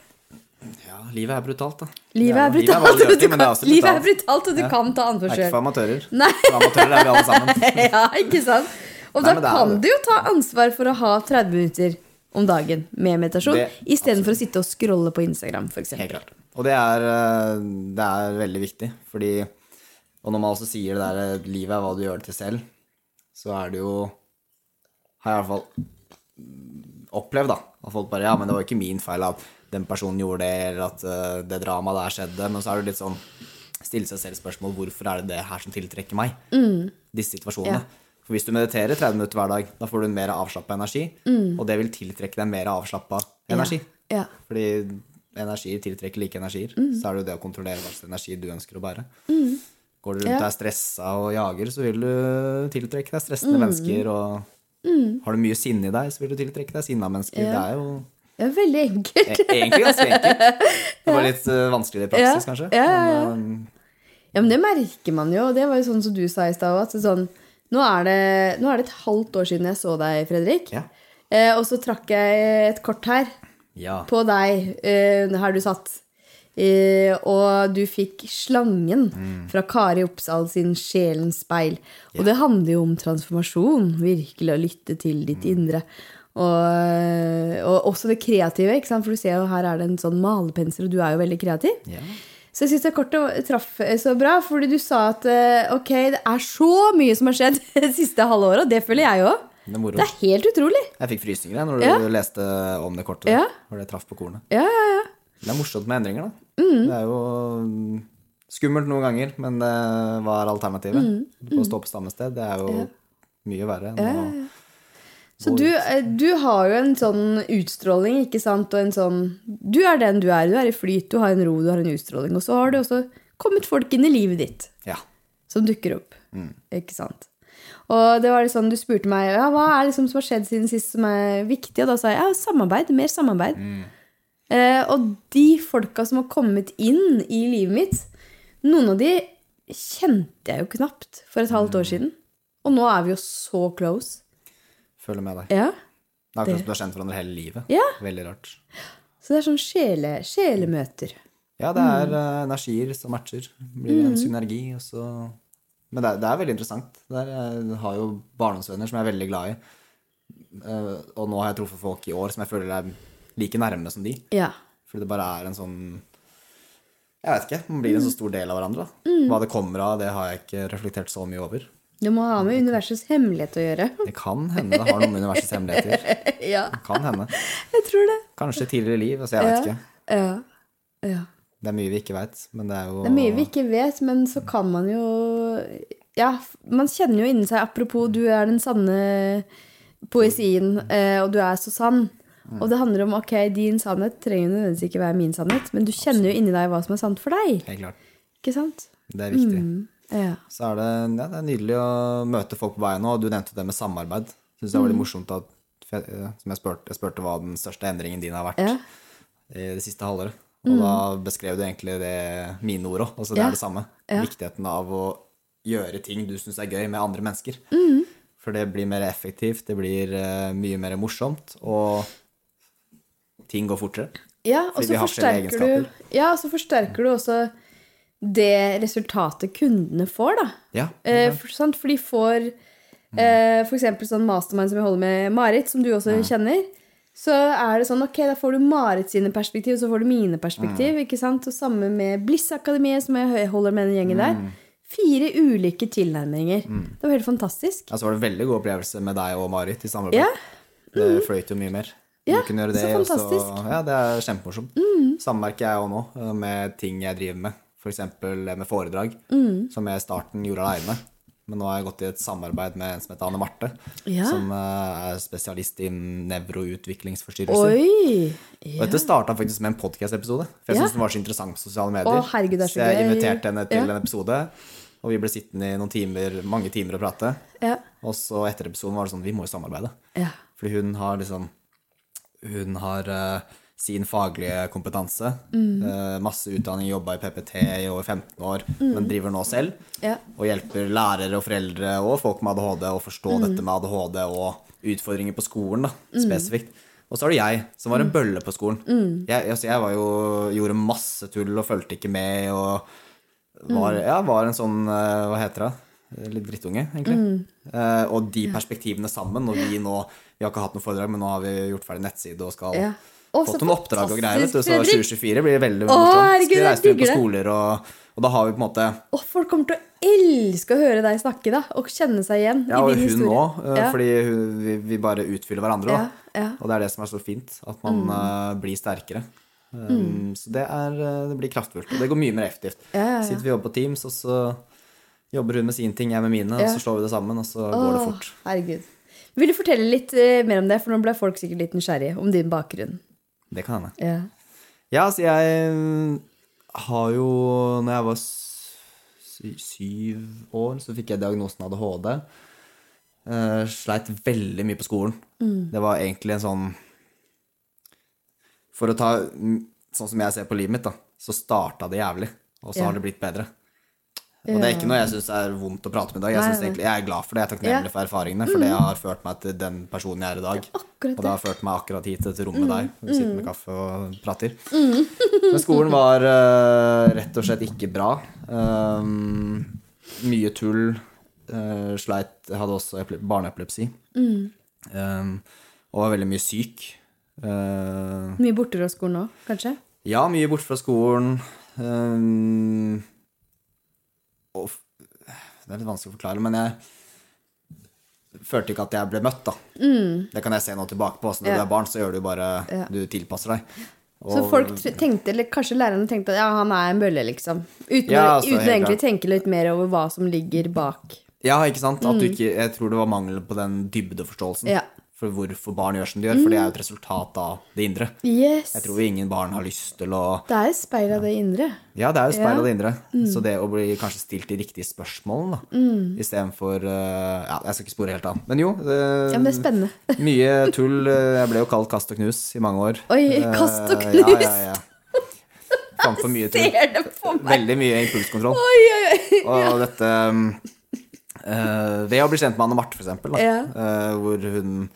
Ja, livet er brutalt, da. Livet er Det brutalt, hva det og gjør du men det er kan, brutalt. livet er brutalt. og du Ja. kan ta Det ansvar er ikke for amatører. Nei. For amatører er vi alle sammen. ja, ikke sant? Og Nei, da det er kan du jo ta ansvar for å ha 30 minutter om dagen med meditasjon, Det- istedenfor å sitte og scrolle på Instagram, f.eks. Helt klart. Og det er, eh, det er veldig viktig, fordi Og når man også sier det der eh, livet er hva du gjør det til selv, så er det jo Har jeg i hvert fall opplevd, da. At folk bare Ja, men det var ikke min feil at den personen gjorde det, eller at eh, det dramaet der skjedde. Men så er det litt sånn Stille seg selv spørsmål hvorfor er det det her som tiltrekker meg? Disse situasjonene. Ja. For hvis du mediterer 30 minutter hver dag, da får du en mer avslappa energi, og det vil tiltrekke deg mer avslappa energi. Ja. Fordi energi tiltrekker like energier. Så er det jo det å kontrollere hva slags energi du ønsker å bære. Går du rundt Ja. og er stressa og jager, så vil du tiltrekke deg stressende mennesker. Og har du mye sinne i deg, så vil du tiltrekke deg sinna mennesker. Det er jo Er veldig enkelt. e- egentlig ganske enkelt. Det var litt uh, vanskeligere i praksis, Ja. kanskje. Ja, ja, ja. Men, um, Ja, men det merker man jo. og Det var jo sånn som du sa i stad òg. Sånn, nå, er det- nå er det et halvt år siden jeg så deg, Fredrik. Ja. Eh, og så trakk jeg et kort her ja. på deg eh, her du satt. Eh, og du fikk Slangen Mm. fra Kari Oppsal sin Sjelens speil. Og det handler jo om transformasjon. Virkelig å lytte til ditt Mm. indre. Og, og også det kreative. For du ser jo her er det en sånn malepensel, og du er jo veldig kreativ. ja. Så jeg syns det kortet traff så bra, fordi du sa at eh, ok, det er så mye som har skjedd det siste halve året, og det føler jeg òg. Det er. Det er helt utrolig. Jeg fikk frysninger jeg, når du leste om det kortet. Ja. Når det traff på kornet. Ja, ja, ja. Det er morsomt med endringer, da. Mm. Det er jo mm, skummelt noen ganger, men det var alternativet. Mm. Å stå på samme sted, det er jo mye verre enn å Så du, eh, du har jo en sånn utstråling, ikke sant, og en sånn Du er den du er. Du er i flyt, du har en ro, du har en utstråling. Og så har det også kommet folk inn i livet ditt Ja. som dukker opp. Mm. Ikke sant? Og det var litt sånn, du spurte meg ja, hva er liksom som har skjedd siden sist som er viktig, og da sa jeg ja, samarbeid. Mer samarbeid. Mm. Eh, og de folka som har kommet inn i livet mitt, noen av de kjente jeg jo knapt for et halvt Mm. år siden. Og nå er vi jo så close. Følger med deg. Ja. Det er akkurat som du har kjent hverandre hele livet. Ja. Veldig rart. Så det er sånn sjele, sjelemøter. Ja, det er eh, energier som matcher. Blir Mm. en synergi, og så Men det er, det er veldig interessant. Er, jeg har jo barndomsvenner som jeg er veldig glad i. Eh, og nå har jeg truffet folk i år som jeg føler er like nærme som de. Ja. Fordi det bare er en sånn Jeg vet ikke. Man blir en så stor del av hverandre. Da. Mm. Hva det kommer av, det har jeg ikke reflektert så mye over. Det må ha med universets hemmelighet å gjøre. Det kan hende det har noe med universets hemmeligheter ja, Det Kan hende. jeg tror det. Kanskje tidligere liv. Altså, jeg vet ikke. Ja. ja. Det er mye vi ikke vet, men det er jo Det er mye vi ikke vet, men så kan man jo Ja, man kjenner jo inni seg Apropos, du er den sanne poesien, eh, og du er så sann. Og det handler om ok, din sannhet trenger nødvendigvis ikke være min sannhet, men du kjenner jo inni deg hva som er sant for deg. Helt klart. Ikke sant? Det er viktig. Ja. Så er det, ja, det er nydelig å møte folk på veien og du nevnte det med samarbeid. Syns det var litt veldig morsomt at Som jeg spurte, jeg spurte hva den største endringen din har vært Ja. i det siste halvåret. Og da beskrev du egentlig det mine ord òg. Altså det er det samme. Viktigheten av å gjøre ting du syns er gøy med andre mennesker. Mm. For det blir mer effektivt, det blir eh, mye mer morsomt, og ting går fortere. Ja, og så forsterker du. Ja, og så forsterker du også det resultatet kundene får, da. Ja, Eh, for. For de får eh, for eksempel sånn mastermind som jeg holder med Marit, som du også kjenner. Så er det sånn, ok, da får du Marit sine perspektiv, og så får du mine perspektiv. ikke sant? Og samme med Bliss-akademiet, som jeg holder med den gjengen der. Fire ulike tilnærminger. Det var helt fantastisk. Ja, Så var det veldig god opplevelse med deg og Marit i samarbeid. Ja. Det fløyt jo mye mer. Ja, du kunne gjøre det, så fantastisk. Mm. ja, det er kjempemorsomt. Samme merker jeg òg nå, eh, med ting jeg driver med. F.eks. med foredrag, Mm. som jeg i starten gjorde aleine. Men nå har jeg gått i et samarbeid med en som heter Anne Marte, Ja. som eh, er spesialist i nevroutviklingsforstyrrelser. Oi! Og dette starta faktisk med en podcast-episode. For jeg Ja. syntes den var så interessant på sosiale medier. Å, herregud, det er så jeg gøy. inviterte henne til Ja. en episode, og vi ble sittende i noen timer, mange timer og prate. Ja. Og så etter episoden var det sånn, vi må jo samarbeide. ja. Fordi hun har liksom Hun har eh, sin faglige kompetanse. Mm. eh, masse utdanning, jobba i PPT i over 15 år, men driver nå selv. Mm. Ja. Og hjelper lærere og foreldre og folk med ADHD å forstå Mm. dette med ADHD og utfordringer på skolen, da, spesifikt. Og så er det jeg, som var en Mm. bølle på skolen. Jeg, altså, jeg var jo, gjorde masse tull og fulgte ikke med og var, Mm. ja, var en sånn eh, Hva heter det? Litt drittunge, egentlig. Mm. Eh, og de perspektivene sammen, og vi nå Vi har ikke hatt noe foredrag, men nå har vi gjort ferdig nettside og skal Ja. Å, fått noen oppdrag og greier. vet du, Så 2024 blir veldig Å, morsomt. herregud, Skal reise rundt på skoler, og, og da har vi på en måte Og folk kommer til å elske å høre deg snakke, da. Og kjenne seg igjen Ja, i din hun historie. òg, Ja. fordi hun, vi, vi bare utfyller hverandre. Ja, ja. Mm. Og det er det som er så fint, at man eh, blir sterkere. Um, Så det, er, eh, det blir kraftfullt. Og det går mye mer effektivt. Sitter vi og jobber på Teams, og så jobber hun med sin ting, jeg med mine, og så slår vi det sammen, og så går det fort. Herregud. Vil du fortelle litt eh, mer om det, for nå ble folk sikkert litt nysgjerrige om din bakgrunn. Det kan hende. Ja. Ja, altså jeg mm, har jo Når jeg var syv år, så fikk jeg diagnosen ADHD. Uh, sleit veldig mye på skolen. Det var egentlig en sånn For å ta mm, Sånn som jeg ser på livet mitt, da, så starta det jævlig, og så Ja. har det blitt bedre. Og det er ikke noe jeg syns er vondt å prate med i dag. Jeg, synes egentlig, jeg er glad for det. Jeg er takknemlig for erfaringene, for det har ført meg til den personen jeg er i dag. Og det har ført meg akkurat hit til dette rommet. Mm. Vi sitter med kaffe og prater. Men skolen var uh, rett og slett ikke bra. Um, mye tull. Uh, sleit Jeg hadde også barneepilepsi. Mm. Um, og var veldig mye syk. Uh, Mye borte fra skolen òg, kanskje? ja, mye borte fra skolen. Um, og Det er litt vanskelig å forklare, men jeg følte ikke at jeg ble møtt, da. Det kan jeg se nå tilbake på. Når Mm. Ja. du er barn, så gjør du bare Ja. Du tilpasser deg. Så folk tenkte, eller kanskje lærerne tenkte at ja, han er en bølle, liksom. Uten, Ja, altså, uten egentlig å tenke litt mer over hva som ligger bak. Ja, ikke sant? Du ikke, jeg tror det var mangel på den dybdeforståelsen Ja. For hvorfor barn gjør som de gjør. For det er jo et resultat av det indre. Yes! Jeg tror ingen barn har lyst til å Det er jo speil av det indre. Ja, det er jo speil Ja. av det indre. Så det å bli kanskje stilt de riktige spørsmålene, da, istedenfor uh, Ja, jeg skal ikke spore helt av. Men jo. Det, Ja, men det er spennende. mye tull. eh, Jeg ble jo kalt kast og knus i mange år. Oi, Eh, kast og Ja, knus. ja, ja. Framfor mye tull. Ser det på meg! Veldig mye impulskontroll. Oi, oi, oi. Og dette eh, Ved å bli kjent med Anne Marte, for eksempel, da, Ja. eh, hvor hun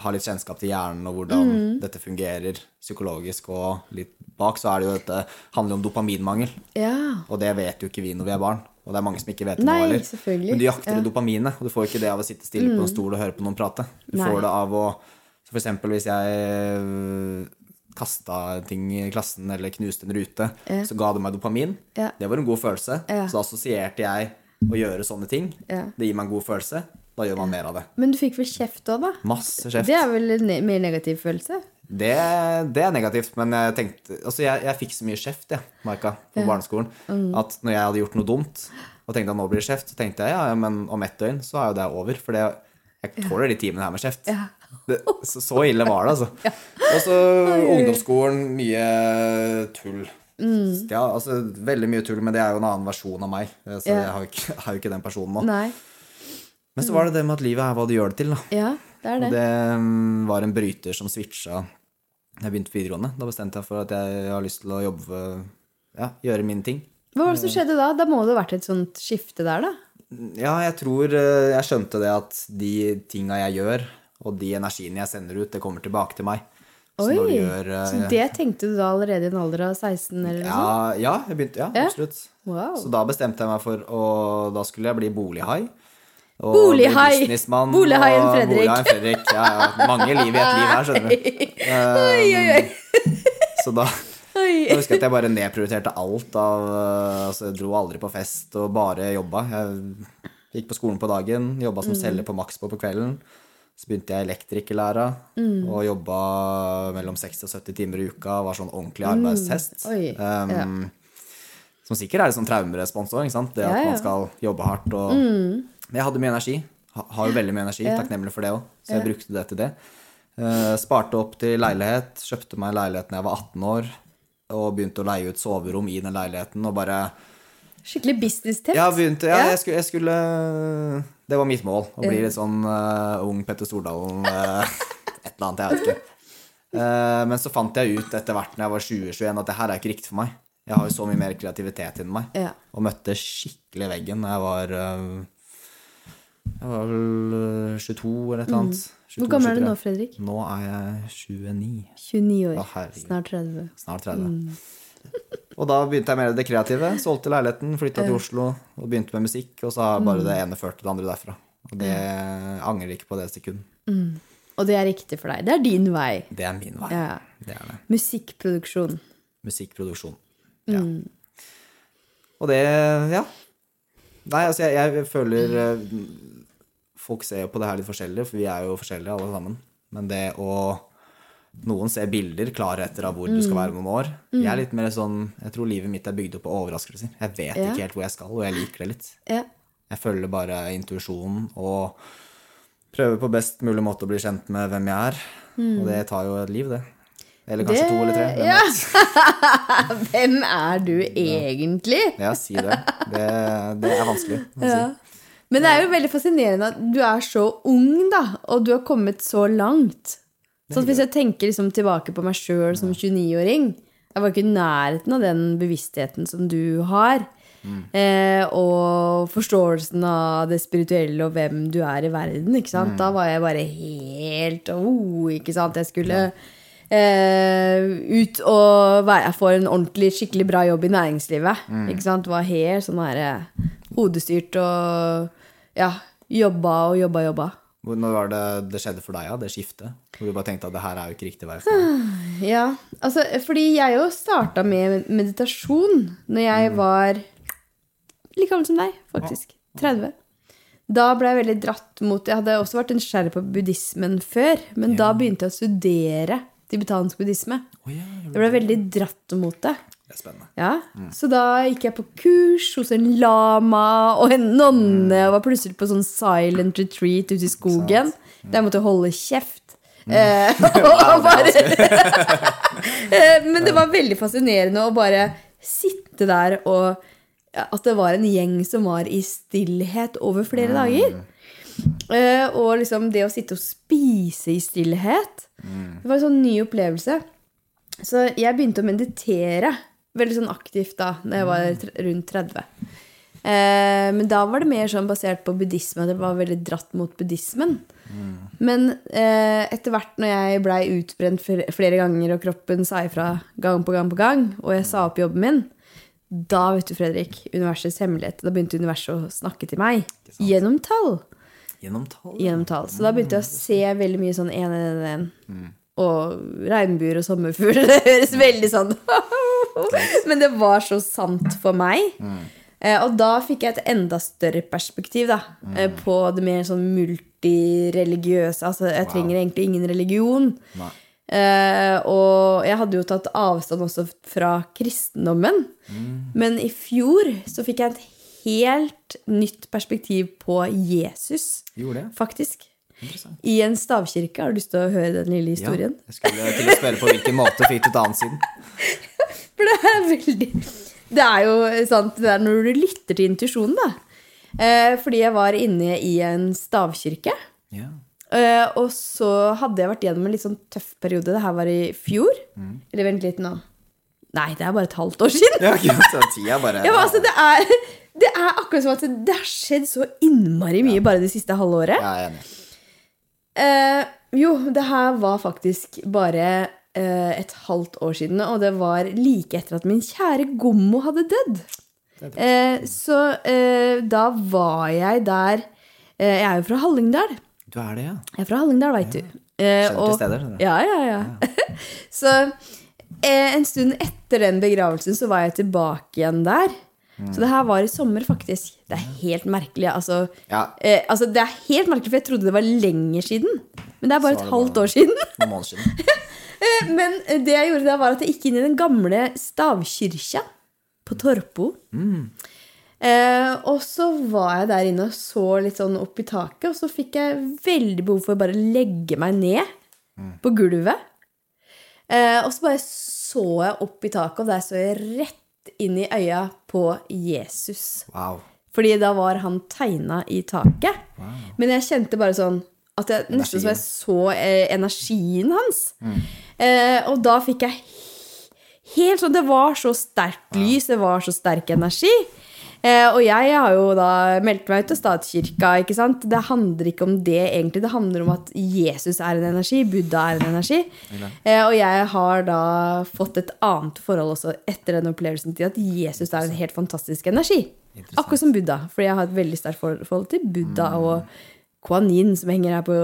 har litt kjennskap til hjernen og hvordan Mm. dette fungerer psykologisk, og litt bak så er det jo dette handler om dopaminmangel. Ja. Og det vet jo ikke vi når vi er barn. Og det er mange som ikke vet det nå heller. Men du jakter Ja. Mm. dopaminet, og du får ikke det av å sitte stille på en stol og høre på noen prate. Du Nei. får det av å Så for eksempel hvis jeg kasta ting i klassen eller knuste en rute, Ja. så ga det meg dopamin. Ja. Det var en god følelse. Ja. Så assosierte jeg å gjøre sånne ting. Det gir meg en god følelse. Da gjør man mer av det. Men du fikk vel kjeft òg, da? Masse kjeft. Det er vel en ne mer negativ følelse? Det, det er negativt, men jeg tenkte Altså, jeg, jeg fikk så mye kjeft, jeg, Marka, på barneskolen, Mm. at når jeg hadde gjort noe dumt og tenkte at nå blir det kjeft, så tenkte jeg ja, ja, men om ett døgn så er jo det over, for det, jeg tåler de timene her med kjeft. Ja. Det, så, så ille var det, altså. Og så ungdomsskolen, mye tull. Mm. Ja, altså veldig mye tull, men det er jo en annen versjon av meg. Så Ja. jeg har jo ikke, har jo ikke den personen nå. Nei. Men så var det det med at livet er hva du gjør det til, da. Ja, det er det. Og det. var en bryter som switcha da jeg begynte på videregående. Da bestemte jeg for at jeg har lyst til å jobbe Ja, gjøre mine ting. Hva var det som skjedde da? Da må det ha vært et sånt skifte der, da? Ja, jeg tror eh, jeg skjønte det at de tinga jeg gjør, og de energiene jeg sender ut, det kommer tilbake til meg. Så Oi! gjør eh, Så det tenkte du da allerede i en alder av 16, eller noe ja, sånt? ja, jeg begynte, ja, Ja. absolutt. Wow. Så da bestemte jeg meg for å Da skulle jeg bli bolighai. Og Bolighai! Bolighaien Fredrik. Bolighaien Fredrik. Ja, ja. Mange liv i et liv her, skjønner du. Oi, oi, oi. Så da. Jeg husker at jeg bare nedprioriterte alt av eh, Altså, jeg dro aldri på fest og bare jobba. Jeg gikk på skolen på dagen, jobba Mm. som selger på Maxbo på kvelden. Så begynte jeg elektrikerlæra Mm. og jobba mellom 60 og 70 timer i uka. Var sånn ordentlig arbeidshest. Mm. Um, ja. Som sikkert er litt sånn traumerespons òg, ikke sant. Det at Ja, ja. man skal jobbe hardt og Men jeg hadde mye energi. Ha, har jo veldig mye energi. Takknemlig for det òg. Så jeg brukte det til det. Uh, sparte opp til leilighet. Kjøpte meg leilighet da jeg var 18 år. Og begynte å leie ut soverom i den leiligheten. Og bare Skikkelig business-tett. Ja, begynte, ja, Ja. Jeg, skulle, jeg skulle Det var mitt mål. Å bli litt sånn uh, ung Petter Stordalen. Uh, et eller annet, jeg vet ikke. Men så fant jeg ut etter hvert når jeg var 20-21 at det her er ikke riktig for meg. Jeg har jo så mye mer kreativitet inni meg. Ja. Og møtte skikkelig veggen da jeg var Jeg var vel eh, 22 eller et eller annet. 22, Mm. Hvor gammel er du nå, Fredrik? Nå er jeg 29. 29 år. Å. Snart 30. Snart 30. Og da begynte jeg med det kreative. Solgte leiligheten, flytta til Oslo og begynte med musikk. Og så har bare det ene ført til det andre derfra. Og det jeg angrer ikke på det sekund. Og det er riktig for deg. Det er din vei. Det er min vei. Ja. Det er det. Musikkproduksjon. Musikkproduksjon. Ja. Og det Ja. Nei, altså, jeg, jeg føler eh, Folk ser jo på det her litt forskjellig, for vi er jo forskjellige alle sammen. Men det å Noen ser bilder, klarheter av hvor du skal være om noen år. Jeg er litt mer sånn Jeg tror livet mitt er bygd opp av overraskelser. Jeg vet Ja. ikke helt hvor jeg skal, og jeg liker det litt. Ja. Jeg følger bare intuisjonen og prøver på best mulig måte å bli kjent med hvem jeg er. Og det tar jo et liv, det. Eller kanskje Det- to eller tre. hvem ja. Hvem er du egentlig? Ja, si det. Det, det er vanskelig å si. Ja. Men det er jo veldig fascinerende at du er så ung, da, og du har kommet så langt. Så hvis jeg tenker liksom tilbake på meg sjøl som 29-åring Jeg var ikke i nærheten av den bevisstheten som du har. Eh, og forståelsen av det spirituelle og hvem du er i verden. ikke sant? Da var jeg bare helt oh, ikke sant? Jeg skulle eh, ut og være, få en ordentlig, skikkelig bra jobb i næringslivet. Ikke sant? Var helt sånn her eh, hodestyrt og ja, jobba og jobba, jobba. Når var det det skjedde for deg, ja? Det skiftet? Hvor du bare tenkte at det her er jo ikke riktig vei for meg? Ja, altså, fordi jeg jo starta med meditasjon når jeg var like gammel som deg, faktisk. 30. Da ble jeg veldig dratt mot Jeg hadde også vært nysgjerrig på buddhismen før, men da begynte jeg å studere tibetansk buddhisme. Oh, ja, Jeg ble veldig dratt mot det. Det er spennende. Ja, Så da gikk jeg på kurs hos en lama og en nonne og var plutselig på sånn silent retreat ute i skogen. Der jeg måtte holde kjeft. Eh, og bare Eh, Men det var veldig fascinerende å bare sitte der og At det var en gjeng som var i stillhet over flere dager. Eh, og liksom det å sitte og spise i stillhet. Det var en sånn ny opplevelse. Så jeg begynte å meditere veldig sånn aktivt da når jeg var rundt 30. Eh, men da var det mer sånn basert på buddhisme. Det var veldig dratt mot buddhismen. Men eh, etter hvert når jeg blei utbrent flere ganger, og kroppen sa ifra gang på gang på gang, og jeg sa opp jobben min, da, vet du, Fredrik, universets hemmelighet, da begynte universet å snakke til meg. Gjennom tall Gjennom tall. gjennom tall. Så da begynte jeg å se veldig mye sånn 1-1-1. Og regnbuer og sommerfugler. Det høres veldig sånn Men det var så sant for meg. Mm. og da fikk jeg et enda større perspektiv da, mm. på det mer sånn multireligiøse. Altså, jeg trenger egentlig ingen religion. Nei. Eh, og jeg hadde jo tatt avstand også fra kristendommen. Men i fjor så fikk jeg et helt nytt perspektiv på Jesus, Gjorde det? faktisk. I en stavkirke. Har du lyst til å høre den lille historien? Ja, jeg skulle til å spørre på hvilken måte fikk du til siden. For det er veldig Det er jo sant det er når du lytter til intuisjonen, da. Eh, fordi jeg var inne i en stavkirke. Ja. Eh, og så hadde jeg vært gjennom en litt sånn tøff periode. Det her var i fjor. Eller vent litt nå. Nei, det er bare et halvt år siden. Ja, tida bare Ja, altså, det er, det er akkurat som at det har skjedd så innmari mye bare det siste halve året. Ja, jeg er enig. Eh, jo, det her var faktisk bare eh, et halvt år siden, og det var like etter at min kjære Gommo hadde dødd. Eh, så eh, da var jeg der eh, Jeg er jo fra Hallingdal. Du er det, ja. Jeg er fra Hallingdal, veit du. Eh, Kjente og- steder, skjønner du. Ja, ja, ja. så eh, en stund etter den begravelsen så var jeg tilbake igjen der. Mm. Så det her var i sommer, faktisk. Det er helt merkelig. Altså, Ja. eh, altså, det er helt merkelig, for jeg trodde det var lenger siden. Men det er bare det et halvt bare- år siden. Noen måneder siden. Eh, Men det jeg gjorde da, var at jeg gikk inn i den gamle stavkirka på Torpo. Eh, og så var jeg der inne og så litt sånn opp i taket, og så fikk jeg veldig behov for å bare legge meg ned på gulvet. Eh, og så bare så jeg opp i taket, og der så jeg rett inn i øya på Jesus. Wow. Fordi da var han tegna i taket. Men jeg kjente bare sånn at jeg, nesten som jeg så eh, energien hans. Eh, og da fikk jeg helt sånn Det var så sterkt lys, det var så sterk energi. Eh, og jeg har jo da meldt meg ut av statskirka. ikke sant? Det handler ikke om det egentlig. Det handler om at Jesus er en energi, Buddha er en energi. Eh, og jeg har da fått et annet forhold også etter den opplevelsen til at Jesus er en helt fantastisk energi. Akkurat som Buddha. Fordi jeg har et veldig sterkt forhold til Buddha og Kuan Yin, som henger her på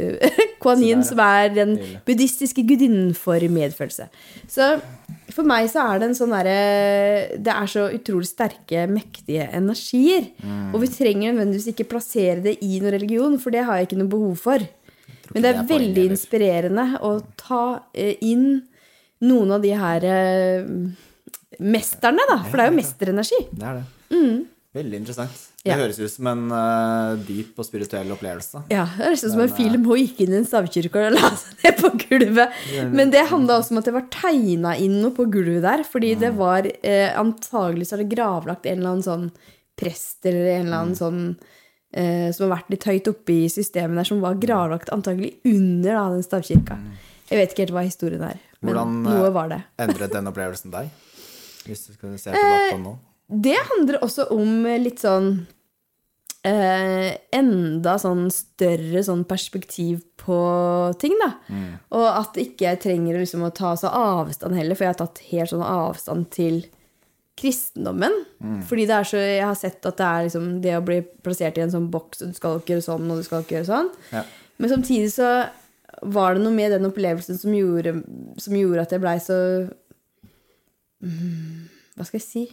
Kuan Yin, som er den buddhistiske gudinnen for medfølelse. Så for meg så er det en sånn derre Det er så utrolig sterke, mektige energier. Og vi trenger nødvendigvis ikke plassere det i noen religion, for det har jeg ikke noe behov for. Men det det er er poenget veldig inspirerende å ta eh, inn noen av de her eh, mesterne, da. For det er jo mesterenergi. Det er det. Veldig interessant. Det Mm. Høres ut som en uh, dyp og spirituell opplevelse. Ja, det er ut som en film hun gikk inn i en stavkirke og la seg ned på gulvet. Men det handla også om at det var tegna inn noe på gulvet der. Fordi det var eh, antagelig så er det gravlagt en eller annen sånn prest eller en eller annen sånn eh, som har vært litt høyt oppe i systemet der, som var gravlagt antagelig under da, den stavkirka. Jeg vet ikke helt hva historien er, men Hvordan, noe eh, var det. Endret den opplevelsen deg? Hvis du skal se tilbake på den nå? Det handler også om litt sånn eh, Enda sånn større sånn perspektiv på ting, da. Og at ikke jeg trenger liksom å ta så avstand heller, for jeg har tatt helt sånn avstand til kristendommen. Fordi det er så, jeg har sett at det er liksom det å bli plassert i en sånn boks, og du skal ikke gjøre sånn, og du skal ikke gjøre sånn. Ja. Men samtidig så var det noe med den opplevelsen som gjorde, som gjorde at jeg blei så mm, Hva skal jeg si?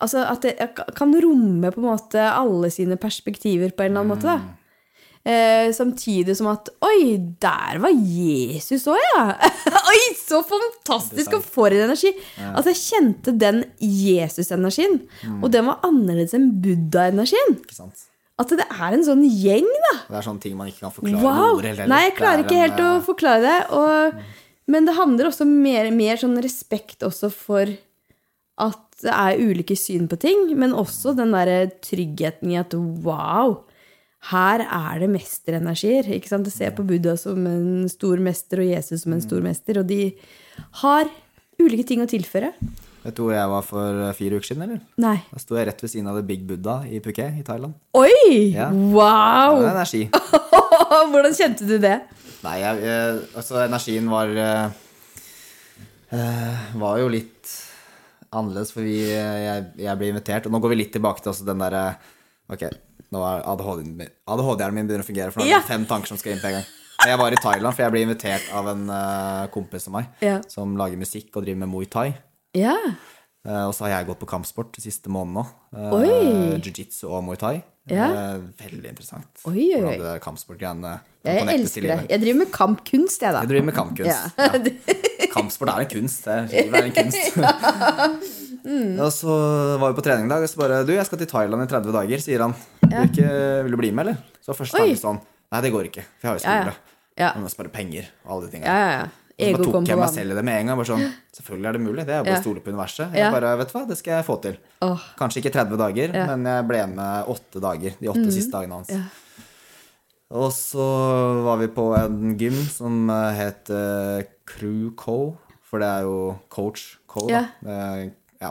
Altså at jeg kan romme på en måte alle sine perspektiver på en eller annen måte. da. Eh, samtidig som at Oi, der var Jesus òg, ja! Oi, så fantastisk! Og for en energi! Altså jeg kjente den Jesus-energien. Og den var annerledes enn Buddha-energien. At det er en sånn gjeng, da. Det er sånne ting man ikke kan forklare Wow! med ord eller. Nei, jeg klarer ikke helt en, å eh, forklare det. Og, men det handler også mer, mer sånn respekt også for at det er ulike syn på ting, men også den derre tryggheten i at wow, her er det mesterenergier. Ikke sant? Jeg ser på Buddha som en stor mester og Jesus som en stor mester, og de har ulike ting å tilføre. Vet du hvor jeg var for eh, fire uker siden, eller? Nei. Da sto jeg rett ved siden av The Big Buddha i Phuket i Thailand. Oi! Ja. Wow! Var energi. Hvordan kjente du det? Nei, jeg, jeg, altså energien var uh, eh, Var jo litt annerledes, for vi, eh, jeg, jeg blir invitert. Og nå går vi litt tilbake til den derre Ok, nå er ADHD-en min, ADHD min begynner å fungere, for nå er det Ja. fem tanker som skal inn på en gang. Jeg var i Thailand, for jeg ble invitert av en uh, kompis av meg Ja. som lager musikk og driver med Muay Thai. Ja. Uh, og så har jeg gått på kampsport de siste månedene òg. Uh, Jiu-jitsu og muay thai. Ja. Eh, veldig interessant. Oi, oi, oi. Det kampsportgreiene Jeg elsker det. Jeg driver med kampkunst, jeg, da. Jeg driver med kampkunst. Ja. Ja. Kampsport er en kunst. Det er, en kunst. Mm. Og så var vi på trening i dag, og så bare Du, jeg skal til Thailand i 30 dager, sier han. Vil, ikke, vil du bli med, eller? Så først tenkte jeg sånn Nei, det går ikke, for jeg har jo Ja, ja. skole. Ja. Jeg må spare penger og alle de tingene. Ja, ja, ja. Så bare tok jeg meg selv i det med en gang. Bare sånn, Selvfølgelig er det mulig. Det er bare Ja. å stole på universet. Ja. Jeg bare, vet du hva, Det skal jeg få til. Oh. Kanskje ikke 30 dager, Ja. Mm. men jeg ble med åtte dager. De åtte siste dagene hans. Ja. Og så var vi på en gym som het Crew Co. For det er jo coach Co. Ja. Ja.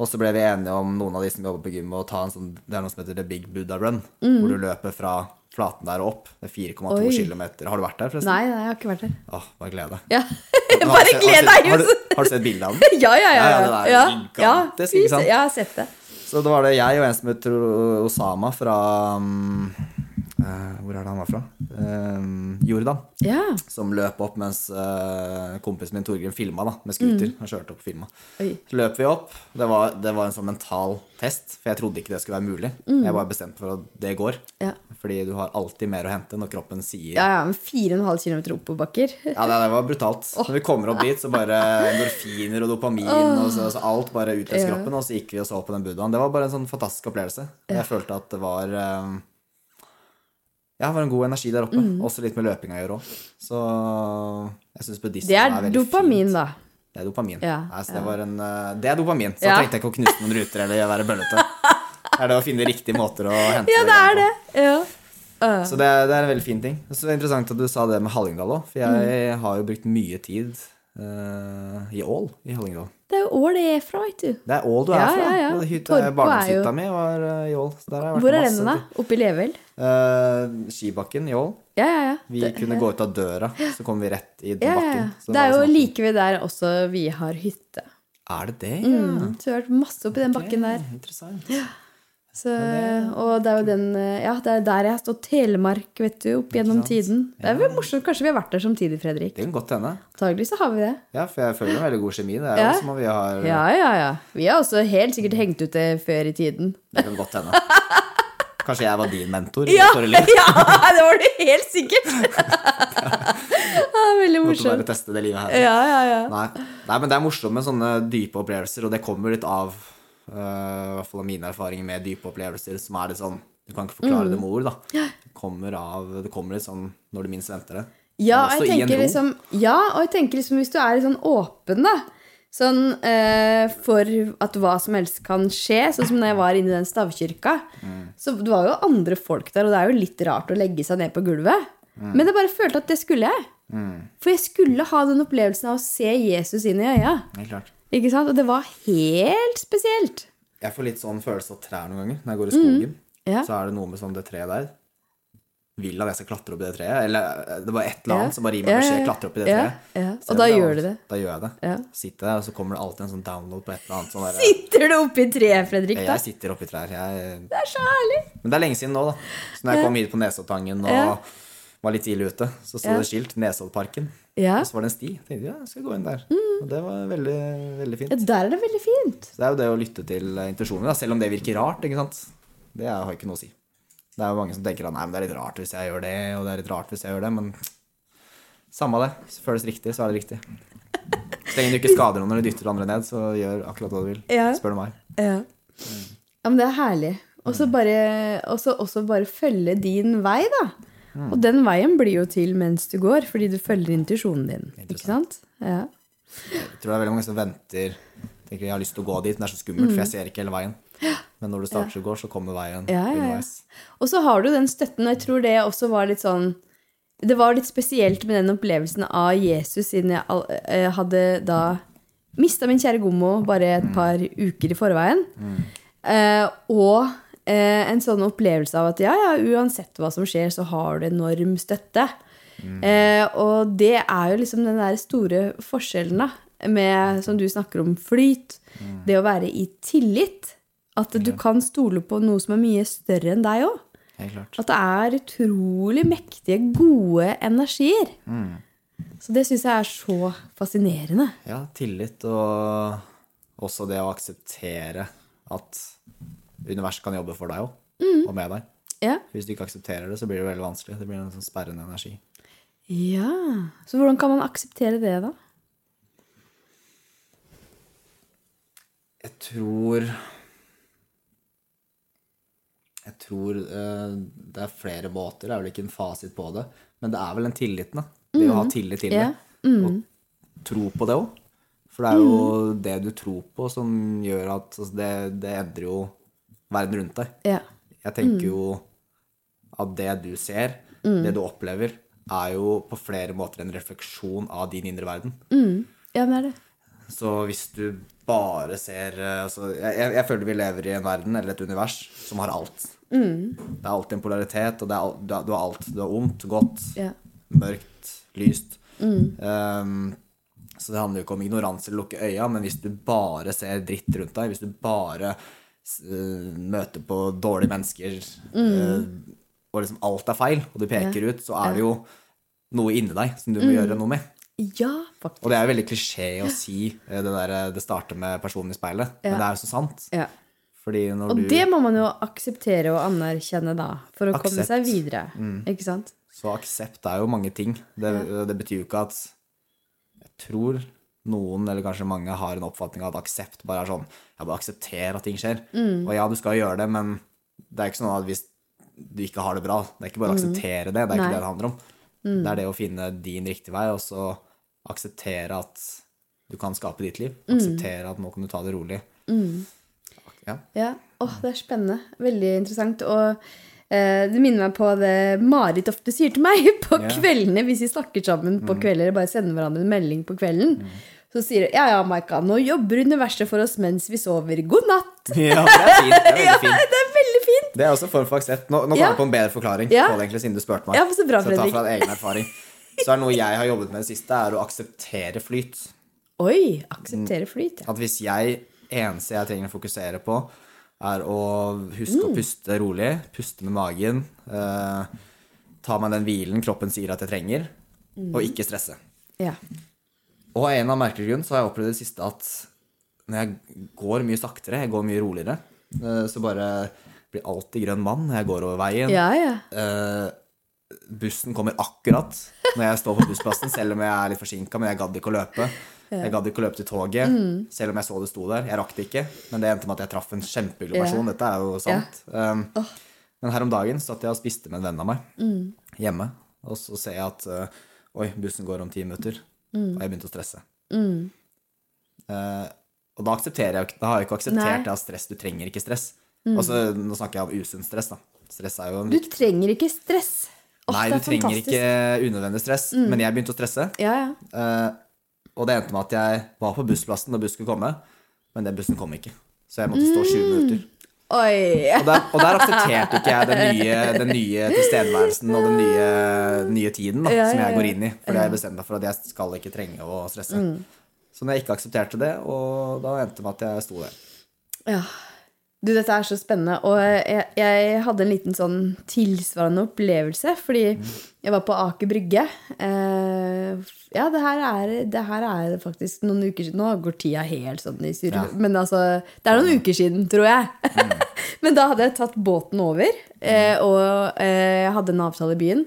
Og så ble vi enige om noen av de som jobber på gym, å ta en sånn, det er noe som heter The Big Buddha Run. Hvor du løper fra flaten der og opp. Det er 4,2 Mm. Km. Har du vært der, forresten? Nei, nei, jeg har ikke vært der. Åh, bare gled deg. Ja. Bare gled deg! Har har du sett bildet av den? Ja, ja, ja. Ja, ja, ja. det er ja. gigantisk, ja. ikke sant? Jeg har sett det. Så da var det jeg og en som heter Osama fra um, Hvor er det han var fra? Um, Jordan. Ja. Som løp opp mens eh, kompisen min Torgrim filma da, med scooter. Mm. Han kjørte opp og filma. Så løp vi opp. Det var, det var en sånn mental test, for jeg trodde ikke det skulle være mulig. Mm. Jeg var bestemt for at det går. Ja. Fordi du har alltid mer å hente når kroppen sier Ja, ja, men 4,5 km oppoverbakker. Ja, det, det var brutalt. Når vi kommer opp dit, så bare endorfiner og dopamin og så, så alt bare utløser Ja. kroppen. Og så gikk vi og så på den buddhaen. Det var bare en sånn fantastisk opplevelse. Jeg følte at det var eh, Ja, det var en god energi der oppe. Også litt med løpinga å gjøre òg. Så jeg syns buddhisme Det er veldig dopamin, fint. da. Det er dopamin. Ja, Nei, så det, var en, eh, det er dopamin. Så Ja. trengte jeg ikke å knuse noen ruter eller være bøllete. Det er det å finne riktige måter å hente Ja, det er det. Ja. Så det, er- det er en veldig fin ting. Så det er interessant at du sa det med Hallingdal òg, for jeg Mm. har jo brukt mye tid i Ål i Hallingdal. Det er jo Ål jeg er fra, vet du. Det er Ål du er Ja, fra. ja, ja. Hytta- er Barndomshytta mi var eh, i Ål. Hvor er den, da? Oppe i Level? Uh, skibakken i Ål. Ja, ja, ja. Vi Det- kunne gå ut av døra, så kom vi rett i ja, ja, bakken. ja. Så Det er jo sånn- like ved der også vi har hytte. Er det det? Ja. Mm, så vi har vært masse oppi den bakken der. Interessant. Interessant. Så, og det er jo den eh, Ja, det er der jeg har stått Telemark, vet du, opp gjennom tiden. Det er vel morsomt. Kanskje vi har vært der samtidig, Fredrik. Det kan godt hende. Antagelig så har vi det. Ja, for jeg føler en veldig god kjemi. Det er Ja. jo som om vi har Ja, ja, ja. Vi har også helt sikkert hengt ut det før i tiden. Det kan godt hende. Kanskje jeg var din mentor? Ja, ja det var du helt sikkert! veldig morsomt. Måtte bare teste det livet her. Ja, ja, ja. Nei. Nei, men det er morsomt med sånne dype opplevelser, og det kommer litt av I hvert fall av mine erfaringer med dype opplevelser, som er litt sånn Du kan ikke forklare Mm. det med ord, da. Det kommer av Det kommer litt sånn når du minst venter det. Ja, og jeg tenker liksom Ja, og jeg tenker liksom hvis du er litt sånn åpen, da. Sånn eh, for at hva som helst kan skje. Sånn som når jeg var inne i den stavkirka. Mm. Så det var jo andre folk der, og det er jo litt rart å legge seg ned på gulvet. Mm. Men jeg bare følte at det skulle jeg. For jeg skulle ha den opplevelsen av å se Jesus inn i øya. Helt klart. Ikke sant? Og det var helt spesielt. Jeg får litt sånn følelse av trær noen ganger når jeg går i skogen. Mm. Ja. Så er det noe med sånn det treet der. Vil at jeg skal klatre opp i det treet. Eller eh, det var et eller annet Ja. som bare gir meg beskjed. ja. Klatre opp i det Ja, treet. Så Og da gjør du det. Da gjør jeg det. Ja. Sitter der, og så kommer det alltid en sånn download på et eller annet. Sånn der, Sitter du oppi treet, Fredrik, da? jeg sitter oppi trær. Jeg, Det er så herlig. Men det er lenge siden nå, da. Så når jeg kom hit på Nesoddtangen og var litt tidlig ute, så sto det skilt Nesoddparken. Ja. Og så var det en sti. Jeg tenkte ja, jeg skal gå inn der. Og det var veldig, veldig fint. ja, der er det veldig fint. Så det er jo det å lytte til intensjonene, da, selv om det virker rart. ikke sant? Det har ikke noe å si. Det er jo mange som tenker at nei, men det er litt rart hvis jeg gjør det, og det er litt rart hvis jeg gjør det, men samme det. Hvis det føles riktig, så er det riktig. Så lenge du ikke skader noen når du dytter andre ned, så gjør akkurat hva du vil. Ja. Spør du meg. Ja. ja, men det er herlig. Og så bare, også, også bare følge din vei, da. Og den veien blir jo til mens du går, fordi du følger intuisjonen din. Ikke sant? Ja. Jeg tror det er veldig mange som venter tenker jeg har lyst til å gå dit, men det er så skummelt, for jeg ser ikke hele veien. Men når du starter å gå, så kommer veien Mm. Ja, ja, ja. Og så har du den støtten, og jeg tror det også var litt sånn Det var litt spesielt med den opplevelsen av Jesus, siden jeg eh, hadde da mista min kjære Gommo bare et par uker i forveien. Eh, og eh, en sånn opplevelse av at ja, ja, uansett hva som skjer, så har du enorm støtte. Eh, og det er jo liksom den der store forskjellen, da, med, som du snakker om, flyt. Det å være i tillit. At du kan stole på noe som er mye større enn deg òg. At det er utrolig mektige, gode energier. Så det syns jeg er så fascinerende. Ja, tillit og, også det å akseptere at universet kan jobbe for deg òg, Mm. og med deg. Ja. Hvis du ikke aksepterer det, så blir det veldig vanskelig. Det blir en sånn sperrende energi. ja. Så hvordan kan man akseptere det, da? Jeg tror Jeg tror eh, det er flere måter. Det er vel ikke en fasit på det. Men det er vel den tilliten, da. Det å ha tillit til yeah. det. Og tro på det òg. For det er jo det du tror på, som gjør at altså, det, det endrer jo verden rundt deg. Ja. Jeg tenker jo at det du ser, det du opplever, er jo på flere måter en refleksjon av din indre verden. ja, men det er det. Så hvis du bare ser eh, altså, jeg, jeg, jeg føler vi lever i en verden eller et univers som har alt. Det er alltid en polaritet, og er, du har alt. Du har ondt, godt, Ja. mørkt, lyst. Um, så det handler jo ikke om ignoranse eller lukke øya, men hvis du bare ser dritt rundt deg, hvis du bare eh, møter på dårlige mennesker, mm. og liksom alt er feil, og du peker ut, så er det jo noe inni deg som du må gjøre noe med. Ja, faktisk. Og det er veldig klisjé å si eh, det der eh, det starter med personen i speilet, men det er jo så sant. Ja. Og du det må man jo akseptere og anerkjenne da, for å komme seg videre. Ikke sant? Så aksept er jo mange ting. Det, det betyr jo ikke at Jeg tror noen, eller kanskje mange, har en oppfatning av at aksept bare er sånn Jeg bare aksepterer at ting skjer. Og ja, du skal gjøre det, men det er ikke sånn at hvis du ikke har det bra Det er ikke bare å akseptere det. Det er ikke Nei. det det handler om. Det er det å finne din riktige vei, og så akseptere at du kan skape ditt liv. Akseptere at nå kan du ta det rolig. Ja. Ja. Åh, det er spennende. Veldig interessant. Og det minner meg på det Marit ofte sier til meg på yeah. kveldene, hvis vi snakker sammen på kvelder, eller bare sender hverandre en melding på kvelden. Så sier hun ja, ja, Maika, nå jobber universet for oss mens vi sover. God natt! ja, det er fint. Det er veldig fint. det er veldig fint! Det er også form for aksept. Nå, nå kom Ja. jeg på en bedre forklaring Ja. på det, egentlig, siden du spurte meg. Ja, så bra, jeg tar Fredrik. fra en egen erfaring. Så er det noe jeg har jobbet med det siste, er å akseptere flyt. Oi, akseptere flyt. Ja. At hvis jeg eneste jeg trenger å fokusere på, er å huske Mm. å puste rolig, puste med magen, eh, ta meg den hvilen kroppen sier at jeg trenger, Mm. og ikke stresse. Ja. Og av en av merkelige grunn så har jeg opplevd det siste at når jeg går mye saktere, jeg går mye roligere, eh, så bare blir alltid grønn mann når jeg går over veien. ja, ja. Eh, bussen kommer akkurat når jeg står på bussplassen, selv om jeg er litt forsinka, men jeg gadd ikke å løpe. Jeg gadd ikke å løpe til toget, selv om jeg så det sto der. Jeg rakk det ikke, men det endte med at jeg traff en kjempehyggelig person. Dette er jo sant. Um, men her om dagen satt jeg og spiste med en venn av meg hjemme, og så ser jeg at uh, oi, bussen går om ti minutter, og jeg begynte å stresse. Eh, og da aksepterer jeg Da har jeg ikke akseptert det av stress. Du trenger ikke stress. Altså, nå snakker jeg om usunn stress, da. Stress er jo en Du trenger ikke stress. Ofte Nei, du er trenger fantastisk. Mm. ikke unødvendig stress. Men jeg begynte å stresse. Ja, ja. eh, og det endte med at jeg var på bussplassen når bussen skulle komme, men den bussen kom ikke. Så jeg måtte stå 20 Mm. minutter. Oi. Og der, og der aksepterte ikke jeg den nye, den nye tilstedeværelsen og den nye, nye tiden da, Ja, som ja, jeg går inn i. Fordi jeg bestemte meg for at jeg skal ikke trenge å stresse. Mm. Så når jeg ikke aksepterte det, og da endte det med at jeg sto der. Ja. Du, dette er så spennende. Og jeg, jeg hadde en liten sånn tilsvarende opplevelse, fordi jeg var på Aker Brygge. Eh, ja, det her, er, det her er faktisk noen uker siden. Nå går tida helt sånn i surr. Ja. Men altså, det er noen uker siden, tror jeg. Men da hadde jeg tatt båten over, eh, og eh, jeg hadde en avtale i byen.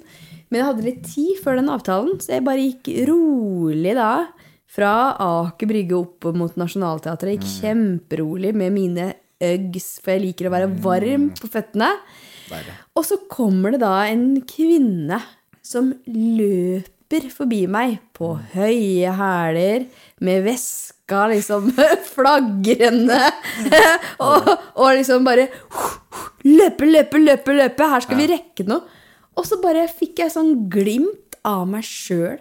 Men jeg hadde litt tid før den avtalen, så jeg bare gikk rolig da. Fra Aker Brygge opp mot Nationaltheatret. Gikk kjemperolig med mine Uggs, for jeg liker å være varm på føttene. Deilig. Og så kommer det da en kvinne som løper forbi meg på høye hæler, med veska liksom flagrende, og, og liksom bare Løpe, løpe, løpe, løpe! Her skal vi rekke noe. Og så bare fikk jeg sånn glimt av meg sjøl.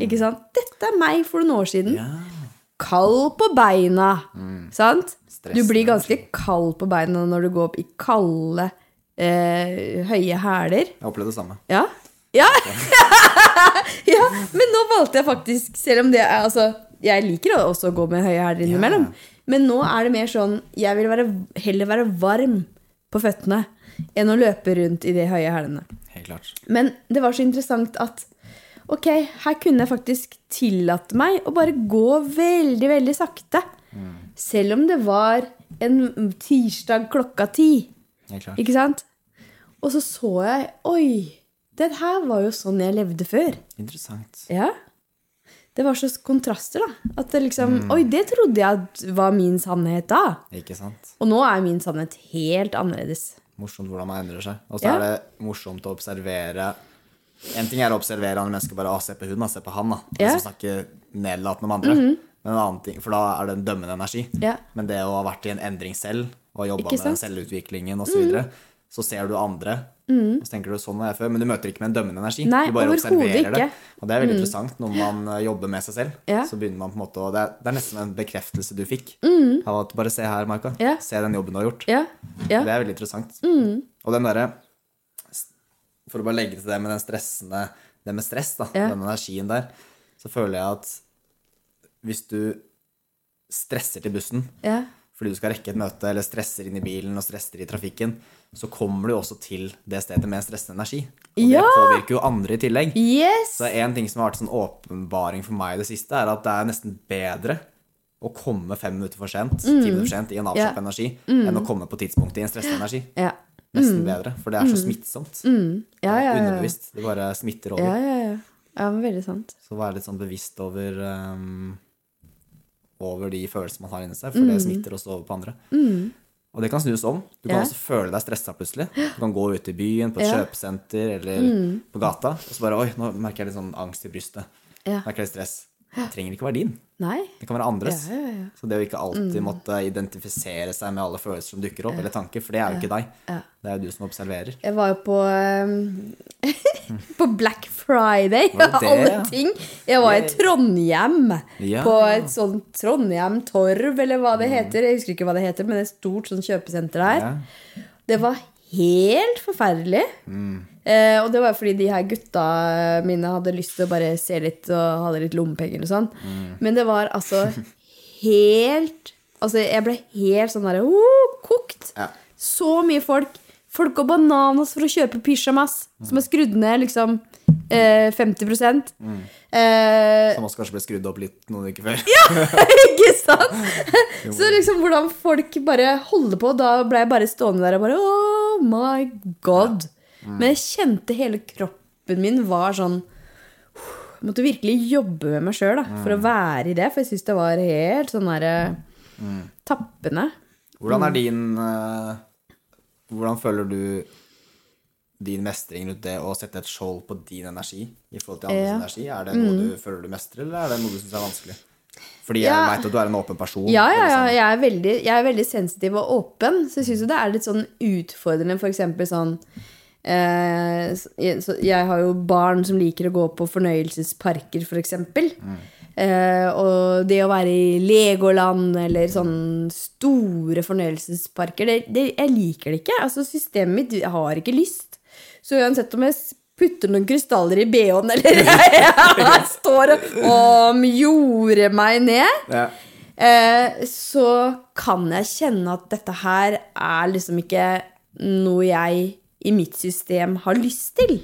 Ikke sant? Dette er meg for noen år siden. Kald på beina. Sant? Stress, Du blir ganske kald på beina når du går opp i kalde, eh, høye hæler. Jeg opplevde det samme. Ja. Ja. ja! Men nå valgte jeg faktisk, selv om det er altså Jeg liker også å gå med høye hæler innimellom. Men nå er det mer sånn Jeg vil være, heller være varm på føttene enn å løpe rundt i de høye hælene. Helt klart. Men det var så interessant at ok, her kunne jeg faktisk tillate meg å bare gå veldig, veldig sakte. Selv om det var en tirsdag klokka ti. Ikke sant? Og så så jeg Oi! Det her var jo sånn jeg levde før. Interessant. Ja. Det var så kontraster, da. At det liksom Oi, det trodde jeg var min sannhet da. Ikke sant? Og nå er min sannhet helt annerledes. Morsomt hvordan man endrer seg. Og så Ja. er det morsomt å observere En ting er å observere andre mennesker bare å, se på hun, da, se på han. da Ja. Mhm. Altså snakke nedlatende om andre. Men en annen ting, For da er det en dømmende energi. Ja. Men det å ha vært i en endring selv og jobba med? Mhm. selvutviklingen osv., så, videre, så ser du andre. Og så tenker du sånn var jeg før, men du møter ikke med en dømmende energi. Nei, du bare observerer det. ikke. det. Og det er veldig interessant når man eh, jobber med seg selv. Ja. Så begynner man på en måte å Det er, det er nesten en bekreftelse du fikk. Av at bare se her, Marka. Mm. Ja. Se den jobben du har gjort. Ja. ja. Det er veldig interessant. Mm. Og den derre For å bare legge til det med den stressende Det med stress, da, den energien der, så føler jeg at hvis du stresser til bussen ja. fordi du skal rekke et møte, eller stresser inn i bilen og stresser i trafikken, så kommer du også til det stedet med en stressende energi. Og Ja! det påvirker jo andre i tillegg. Yes! Så en ting som har vært sånn åpenbaring for meg i det siste, er at det er nesten bedre å komme fem minutter for sent, ti minutter for sent i en avslappet Mm. energi, Mm. enn å komme på tidspunktet i en stressende energi. Ja. Nesten bedre, for det er så smittsomt. Mm. Ja, ja, ja. Underbevisst. Det bare smitter over. Ja, ja, ja. ja men veldig sant. Så vær litt sånn bevisst over um, over de følelsene man har inni seg, for det smitter også over på andre. Og det kan snus om. Du kan Mm. Ja. også føle deg stressa plutselig. Du kan gå ut i byen, på et Ja. Mm. kjøpesenter eller på gata, og så bare Oi, nå merker jeg litt sånn angst i brystet. Ja. Merker litt stress. Det trenger ikke være din. Nei. Det kan være andres. Ja, ja, ja. Så det å ikke alltid måtte identifisere seg med alle følelser som dukker opp, eller tanker, for det er jo ikke deg. Det er jo du som observerer. Jeg var jo på um, På Black Friday, og av det det, alle ting. Jeg var i Trondheim. På et sånt Trondheim Torv, eller hva det heter. Jeg husker ikke hva det heter, men et stort sånn kjøpesenter der. Det var helt forferdelig. Eh, og det var fordi de her gutta mine hadde lyst til å bare se litt og hadde litt lommepenger og sånn. Men det var altså helt Altså, jeg ble helt sånn derre oh, kokt. Ja. Så mye folk. Folk går bananas for å kjøpe pysjamas som er skrudd ned liksom eh, 50 eh, Som også kanskje ble skrudd opp litt noen uker før. ja, Ikke sant? Så liksom hvordan folk bare holder på, da ble jeg bare stående der og bare Oh my god. Men jeg kjente hele kroppen min var sånn Jeg måtte virkelig jobbe med meg sjøl for å være i det, for jeg syns det var helt sånn derre tappende. Hvordan Mm. er din uh, Hvordan føler du din mestring rundt det å sette et skjold på din energi i forhold til andres Ja. Mm. energi? Er det noe du føler du mestrer, eller er det noe du syns er vanskelig? Fordi jeg Ja. vet at du er en åpen person. Ja, ja, ja. Jeg er veldig, jeg er veldig sensitiv og åpen, så jeg syns jo det er litt sånn utfordrende, for eksempel sånn så- jeg- så Jeg har jo barn som liker å gå på fornøyelsesparker, for eksempel. Eh, og det å være i Legoland eller sånne store fornøyelsesparker, det, det, jeg liker det ikke. Altså, systemet mitt har ikke lyst. Så uansett om jeg putter noen krystaller i BH-en, eller jeg, jeg står og, og jorder meg ned Ja. eh, så kan jeg kjenne at dette her er liksom ikke noe jeg i mitt system har lyst til.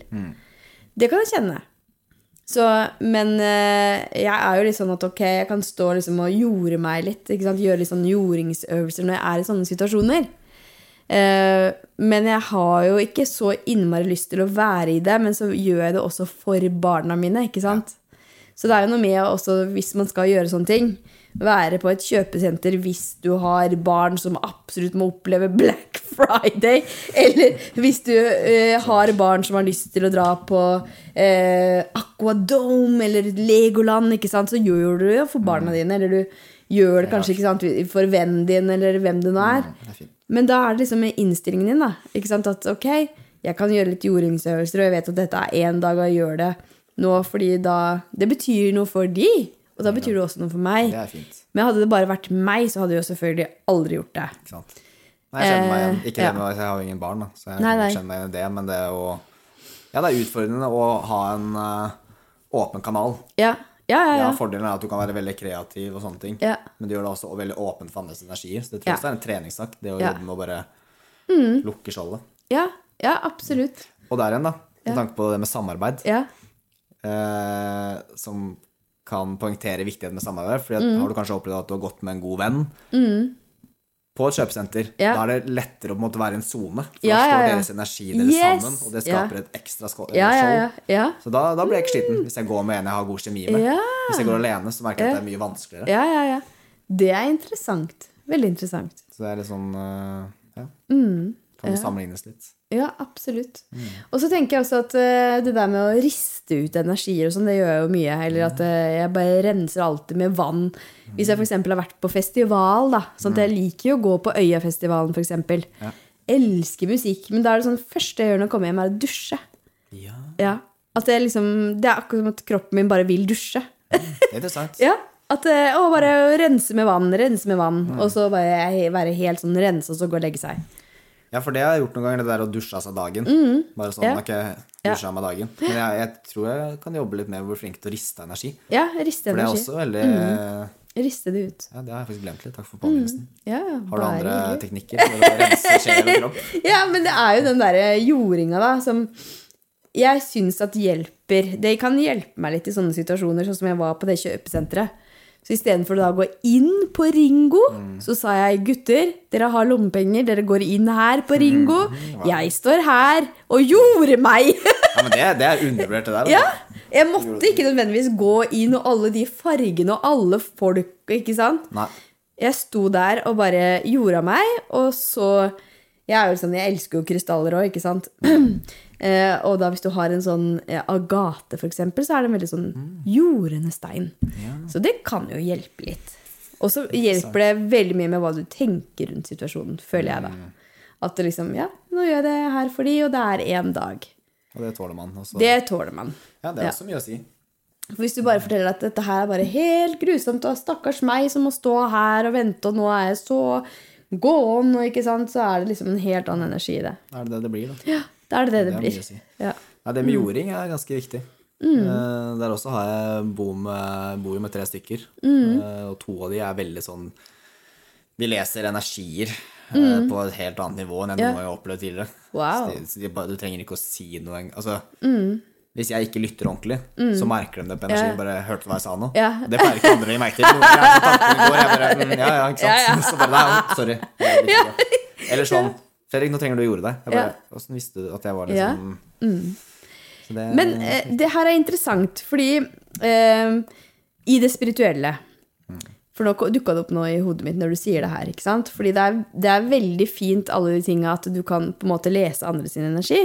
Det kan jeg kjenne. Så, men eh, jeg er jo litt sånn at ok, jeg kan stå liksom og jorde meg litt. Gjøre litt sånn jordingsøvelser når jeg er i sånne situasjoner. Uh, men jeg har jo ikke så innmari lyst til å være i det, men så gjør jeg det også for barna mine. ikke sant? Så det er jo noe med også, hvis man skal gjøre sånne ting, være på et kjøpesenter hvis du har barn som absolutt må oppleve Black Friday, eller hvis du eh, har barn som har lyst til å dra på eh, Aquadome eller Legoland, ikke sant? så gjør du det for barna dine, eller du gjør det kanskje sant, for vennen din, eller hvem det nå er. Men da er det liksom innstillingen din, da. Ikke sant? At ok, jeg kan gjøre litt jordingsøvelser, og jeg vet at dette er én dag, og jeg gjør det nå fordi da Det betyr noe for de, og da betyr det også noe for meg. Det er fint. Men hadde det bare vært meg, så hadde jeg jo selvfølgelig aldri gjort det. Ikke sant? Nei, jeg kjenner meg igjen. Ikke det ja. jeg har jo ingen barn, da, så jeg Nei, nei. kjenner meg igjen i det, men det å Ja, det er utfordrende å ha en uh, åpen kanal. Ja, ja, ja. Ja, ja. Fordelen er at du kan være veldig kreativ, og sånne ting Ja. men det gjør det også veldig åpent for andres energier. Så det tror jeg også er en treningssak, det å jobbe med å bare lukke skjoldet. ja, ja absolutt. Og der igjen, da, med tanke på det med samarbeid, Ja. eh, som kan poengtere viktigheten med samarbeid. For Mm. har du kanskje opplevd at du har gått med en god venn på et kjøpesenter. Ja. Da er det lettere å måte være i en sone. For Ja, da står deres energi deres Yes! sammen, og det skaper et ekstra skål. Ja, ja, ja. ja. Så da, da blir jeg ikke sliten hvis jeg går med en jeg har god kjemi med. Hvis jeg går alene, så merker jeg at det er mye vanskeligere. Ja, ja, ja. Det er interessant. Veldig interessant. Så det er litt sånn uh, Ja. Mm. Kan det sammenlignes litt. Ja, absolutt. Og så tenker jeg også at uh, det der med å riste ut energier og sånn, det gjør jeg jo mye. Eller at uh, jeg bare renser alltid med vann. Hvis jeg f.eks. har vært på festival, da. Sånn at jeg liker jo å gå på Øyafestivalen, f.eks. Ja. Elsker musikk. Men da er det sånn første jeg gjør når jeg kommer hjem, er å dusje. Ja, Ja. At det, liksom, det er akkurat som at kroppen min bare vil dusje. det er interessant. Ja, at eh, Å, bare rense med vann, rense med vann. Og så bare være helt sånn rense, og så gå og legge seg. Ja, for det har jeg gjort noen ganger, det der å dusje av seg dagen. Bare sånn, Mm. Ja. har ikke dusja av meg dagen. Men jeg, jeg tror jeg kan jobbe litt med å bli flink til å riste energi. Ja, riste energi. For det er også veldig Riste det ut. Ja, det har jeg faktisk glemt litt. Takk for påminnelsen. Ja, Har du andre hyggelig. teknikker for å rense sjel og kropp? Ja, men det er jo den derre jordinga, da, som jeg syns at hjelper. Det kan hjelpe meg litt i sånne situasjoner, sånn som jeg var på det kjøpesenteret. Så istedenfor å da gå inn på Ringo, så sa jeg gutter, dere har lommepenger, dere går inn her på Ringo. Jeg står her og gjorde meg! Ja, men det, det er undervurdert, det der. Ja, altså. jeg måtte ikke nødvendigvis gå inn og alle de fargene og alle folk, ikke sant? Nei. Jeg sto der og bare gjorde meg, og så Jeg er jo sånn, jeg elsker jo krystaller òg, ikke sant? eh, og da hvis du har en sånn eh, agate, eksempel, så er det en veldig sånn jordende stein. Så det kan jo hjelpe litt. Og så hjelper det veldig mye med hva du tenker rundt situasjonen, føler jeg da. At det liksom Ja, nå gjør jeg det her for de, og det er én dag. Og det tåler man. Også. Det tåler man. ja, det er ja. også mye å si. For Hvis du bare forteller at dette her er bare helt grusomt, og stakkars meg som må stå her og vente, og nå er jeg så gåen, og ikke sant, så er det liksom en helt annen energi i det. Er det det det blir, da. Ja, da er det det det Det blir. si. Ja. Ja, det med jording er ganske viktig. Mm. der også har jeg bo med, bor med tre stykker, mm. og to av de er veldig sånn De leser energier mm. på et helt annet nivå enn jeg noen gang har opplevd tidligere. Wow. Så de, så de du trenger ikke å si noe. Altså, hvis jeg ikke lytter ordentlig, så merker de det på energien. Bare hørte hva jeg sa nå? Ja. Det pleier ikke andre å merke til. Jeg går, jeg bare mm, Ja, ja, ikke sant. Ja. Så bare nei, sorry. Jeg. Eller sånn Fredrik, nå trenger du å gjøre deg. Jeg bare, Åssen visste du at jeg var liksom så det, Men eh, det her er interessant, fordi eh, i det spirituelle For nå dukka det opp noe i hodet mitt når du sier det her. ikke sant? Fordi det er, det er veldig fint alle de tinga at du kan på en måte lese andre sin energi.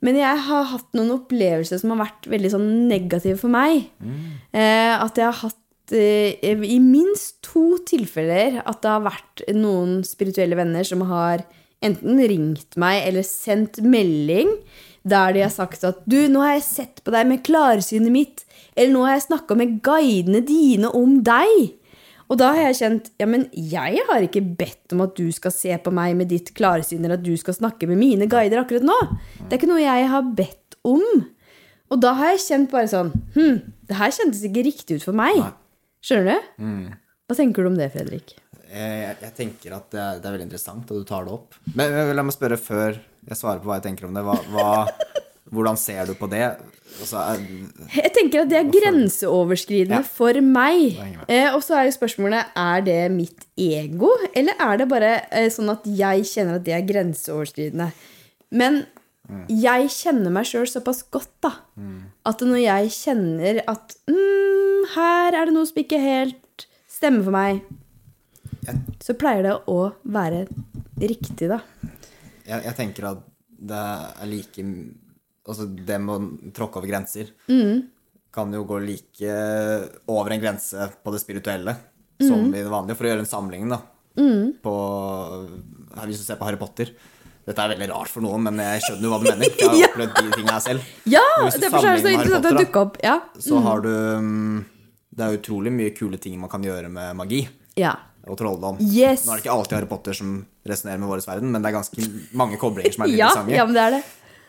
Men jeg har hatt noen opplevelser som har vært veldig sånn negative for meg. Eh, at jeg har hatt eh, i minst to tilfeller at det har vært noen spirituelle venner som har enten ringt meg eller sendt melding der de har sagt at du, nå har jeg sett på deg med klarsynet mitt, eller nå har jeg snakka med guidene dine om deg. Og da har jeg kjent ja, men jeg har ikke bedt om at du skal se på meg med ditt klarsyn, eller at du skal snakke med mine guider akkurat nå. Det er ikke noe jeg har bedt om. Og da har jeg kjent bare sånn Hm, det her kjentes ikke riktig ut for meg. Skjønner du? Hva tenker du om det, Fredrik? jeg, jeg tenker at det er, det er veldig interessant at du tar det opp. Men men la meg spørre før jeg svarer på hva jeg tenker om det. Hva, hva, hvordan ser du på det? Altså, Jeg tenker at det er grenseoverskridende Ja. for meg. Jeg. Eh, og så er jo spørsmålet er det mitt ego, eller er det bare eh, sånn at jeg kjenner at det er grenseoverskridende. Men Mm. jeg kjenner meg sjøl såpass godt, da. At når jeg kjenner at mm, her er det noe som ikke helt stemmer for meg, så pleier det å være riktig, da. jeg, jeg tenker at det er like Altså, det med å tråkke over grenser kan jo gå like over en grense på det spirituelle som i det vanlige, for å gjøre en sammenligning, da. På Hvis du ser på Harry Potter Dette er veldig rart for noen, men jeg skjønner jo hva du mener. Jeg har opplevd de tingene her selv. Ja! Derfor er det så interessant å Potter, da, dukke opp. Ja. så har du mm, Det er utrolig mye kule ting man kan gjøre med magi ja. og trolldom. Yes. Nå er det ikke alltid Harry Potter som resonnerer med vår verden, men det er ganske mange koblinger som er litt Ja, interessante. ja, men det er det.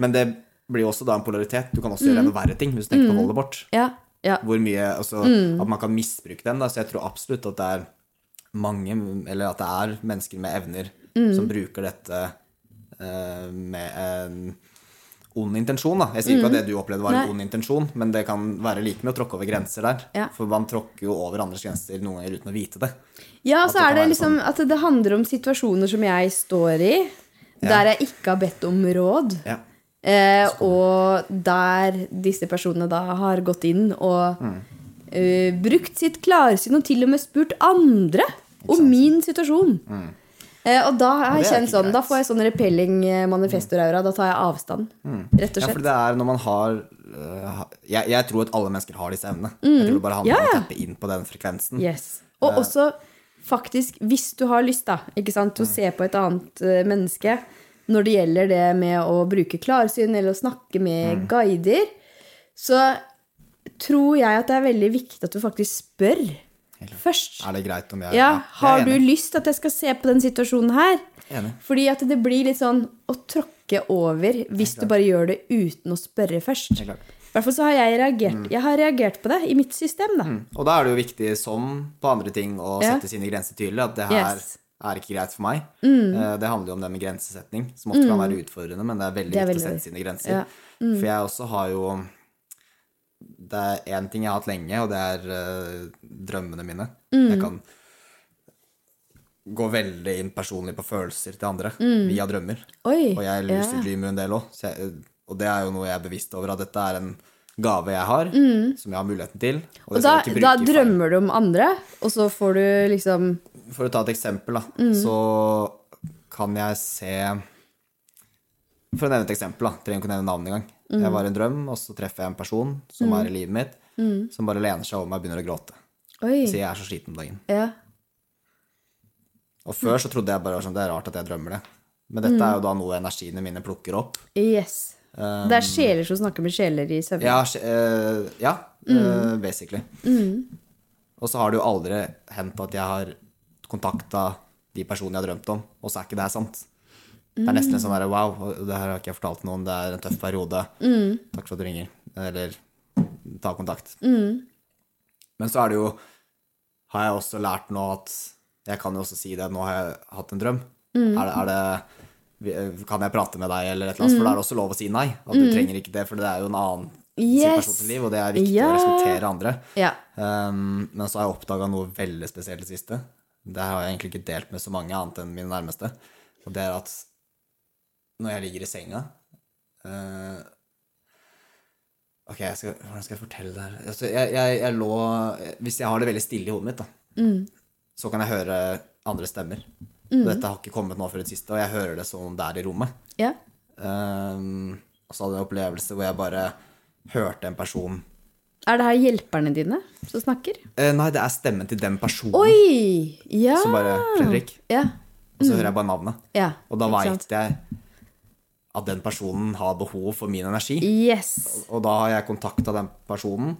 Men det blir også da en polaritet. Du kan også gjøre en verre ting hvis du tenker på å holde bort. Ja. ja. Hvor mye, altså, At man kan misbruke den. Da. Så jeg tror absolutt at det er mange, eller at det er mennesker med evner som bruker dette uh, med en ond intensjon. da. Jeg sier ikke at det du opplevde var en Mm. Ond intensjon, men det kan være like med å tråkke over grenser der. Ja. For man tråkker jo over andres grenser noen ganger uten å vite det. Ja, så det er det liksom sånn. at det handler om situasjoner som jeg står i, der jeg ikke har bedt om råd. Ja. Eh, og der disse personene da har gått inn og Mm. uh, brukt sitt klarsyn og til og med spurt andre om min situasjon. Eh, og da har jeg kjent sånn, da får jeg sånn repelling manifestoraura. manifestor-aura. Da tar jeg avstand, rett og Ja, for slett. det er når man har uh, jeg, jeg tror at alle mennesker har disse evnene. Jeg tror det bare handler Mm. Ja, om å tappe inn på den frekvensen. Yes. Og også faktisk, hvis du har lyst da, ikke sant, til å se på et annet uh, menneske når det gjelder det med å bruke klarsyn eller å snakke med guider, så tror jeg at det er veldig viktig at du faktisk spør først. Er det greit om jeg Ja, jeg har er du lyst at jeg skal se på den situasjonen her? Enig. Fordi at det blir litt sånn å tråkke over hvis du bare gjør det uten å spørre først. I hvert fall så har jeg reagert, jeg har reagert på det i mitt system, da. Og da er det jo viktig, som på andre ting, å Ja. sette sine grenser tydelig. At det her Yes. Er ikke greit for meg. Mm. Det handler jo om det med grensesetning, som ofte kan være utfordrende, men det er veldig Det er viktig å veldig- sette sine grenser. Ja. For jeg også har jo Det er én ting jeg har hatt lenge, og det er uh, drømmene mine. Jeg kan gå veldig inn personlig på følelser til andre via drømmer. Oi. Og jeg ja. lucid dreamer en del òg. Og det er jo noe jeg er bevisst over, at dette er en gave jeg har, som jeg har muligheten til. Og, Og da, da drømmer du om andre, og så får du liksom For å ta et eksempel, da, Mm. så kan jeg se For å nevne et eksempel, da. Trenger ikke å nevne navnet engang. Mm. Jeg var i en drøm, og så treffer jeg en person som er i livet mitt, som bare lener seg over meg og begynner å gråte. Mm. Oi. Sier jeg er så sliten om dagen. Ja. Og før så trodde jeg bare sånn, det er rart at jeg drømmer det. Men dette Mm. er jo da noe energiene mine plukker opp. Yes. det er sjeler som snakker med sjeler i søvn. Um, Ja, uh, ja uh, basically. Og så har det jo aldri hendt at jeg har kontakta de personene jeg har drømt om, og så er ikke det sant. Det er nesten en sånn der, wow, det her har ikke jeg fortalt noen, det er en tøff periode. Takk for at du ringer. Eller ta kontakt. Men så er det jo Har jeg også lært nå at Jeg kan jo også si det, nå har jeg hatt en drøm. Er det, er det kan jeg prate med deg, eller et eller annet? For da er det også lov å si nei. At du trenger ikke det, for det er jo en annen Yes. til liv, og det er viktig Ja. å respektere andre. Ja. Um, men så har jeg oppdaga noe veldig spesielt i det siste. Det har jeg egentlig ikke delt med så mange annet enn mine nærmeste. Og det er at når jeg ligger i senga uh, Ok, jeg skal, hvordan skal jeg fortelle det her? Altså, jeg, jeg, jeg lå Hvis jeg har det veldig stille i hodet mitt, da, så kan jeg høre andre stemmer. Mm. dette har ikke kommet nå før det siste, og jeg hører det som om det er i rommet. Yeah. Um, og så hadde jeg en opplevelse hvor jeg bare hørte en person Er det her hjelperne dine som snakker? Eh, Nei, det er stemmen til den personen Oi! Ja. som bare Fredrik. Ja. Og så hører jeg bare navnet. ja. Og da veit jeg at den personen har behov for min energi. Yes. Og da har jeg kontakta den personen.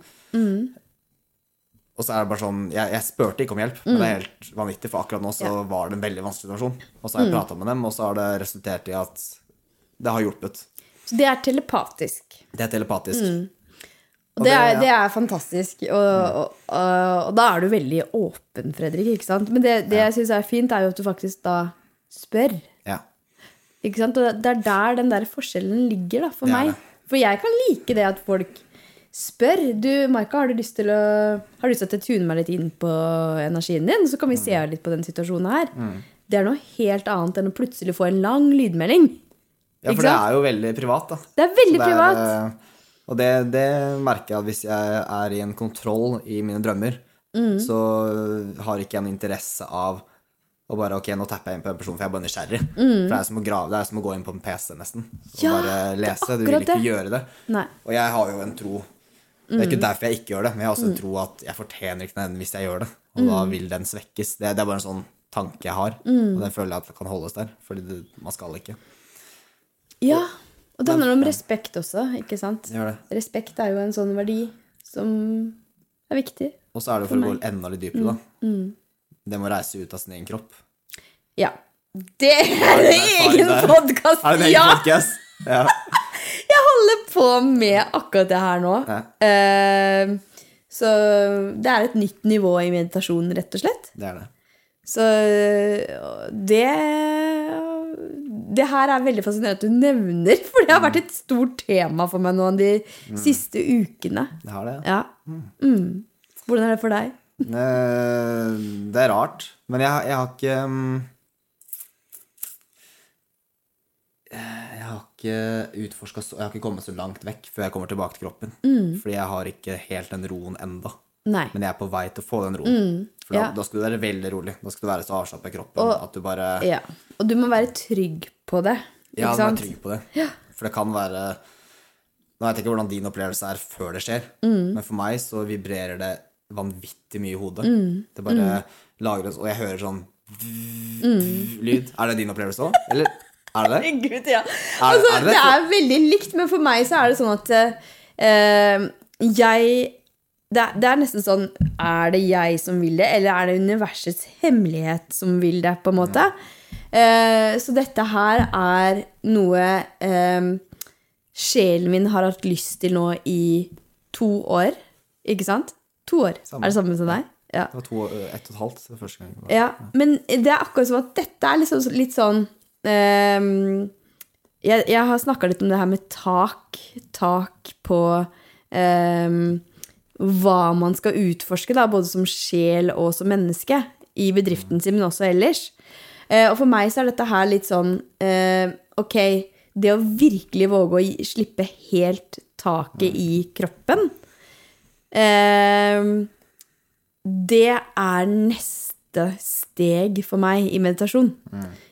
Og så er det bare sånn Jeg, jeg spurte ikke om hjelp, men det er helt vanvittig, for akkurat nå så Ja. var det en veldig vanskelig situasjon. Og så har jeg prata med dem, og så har det resultert i at det har hjulpet. Så det er telepatisk. Det er telepatisk. Og det er, det er fantastisk. Og, og, og, og da er du veldig åpen, Fredrik. ikke sant? Men det, det jeg syns er fint, er jo at du faktisk da spør. Ja. Ikke sant? Og det er der den der forskjellen ligger da, for meg. For jeg kan like det at folk spør. Du, Maika, har du lyst til å Har du lyst til at jeg tuner meg litt inn på energien din? Så kan vi se litt på den situasjonen her. Mm. Det er noe helt annet enn å plutselig få en lang lydmelding. ja, for det er jo veldig privat, da. Det er veldig det er, privat. Og det, det merker jeg at hvis jeg er i en kontroll i mine drømmer, Mm. så har ikke jeg noen interesse av å bare Ok, nå tapper jeg inn på en person, for jeg er bare nysgjerrig. For det er som å grave, det er som å gå inn på en PC, nesten. Og Mm. Ja, bare lese. Du vil ikke det. gjøre det. Nei. Og jeg har jo en tro Det er Mm. ikke derfor jeg ikke gjør det, men jeg har også en tro at jeg fortjener ikke den hvis jeg gjør det. Og da Mm. vil den svekkes. Det, det er bare en sånn tanke jeg har, og den føler jeg at kan holdes der. Fordi det, man skal ikke. Ja. Og det handler om respekt også, ikke sant? Gjør det. Respekt er jo en sånn verdi som er viktig. Og så er det for, å gå enda litt dypere, da. Mm. Det med å reise ut av sin egen kropp. Ja. Det er en egen podkast! Er det en egen Ja! podcast? Ja. Jeg holder på med akkurat det her nå. Ja. Eh, så det er et nytt nivå i meditasjon, rett og slett. Det er det. Så det det her er veldig fascinerende at du nevner, for det har vært et stort tema for meg nå de siste ukene. Det har det. Ja. Mm. Hvordan er det for deg? Eh, Det er rart, men jeg, jeg har ikke mm, Jeg har ikke utforska så Jeg har ikke kommet så langt vekk før jeg kommer tilbake til kroppen. Fordi jeg har ikke helt den roen enda. Nei. Men jeg er på vei til å få den roen. For da, ja. da skal du være veldig rolig. Da skal du være så avslappa i kroppen Og- at du bare Ja. Og du må være trygg på det. Ja, du må være trygg på det. For det kan være Nå vet jeg ikke hvordan din opplevelse er før det skjer, Mm. men for meg så vibrerer det vanvittig mye i hodet. Mm. Det bare lagres, og jeg hører sånn lyd. Er det din opplevelse òg? Eller er det det? Gud, ja. Er- altså, er det det, det? er veldig likt, men for meg så er det sånn at uh, jeg det det er nesten sånn Er det jeg som vil det, eller er det universets hemmelighet som vil det, på en måte? Eh, så dette her er noe eh, sjelen min har hatt lyst til nå i to år. Ikke sant? To år. Samme. Er det samme som deg? Ja. Det var to, ett og et halvt første gang. Ja, men det er akkurat som at dette er liksom, litt sånn ehm, jeg, jeg har snakka litt om det her med tak. Tak på ehm, hva man skal utforske, da, både som sjel og som menneske. I bedriften sin, men også ellers. Eh, og for meg så er dette her litt sånn eh, Ok, det å virkelig våge å slippe helt taket i kroppen eh, det er neste steg for meg i meditasjon.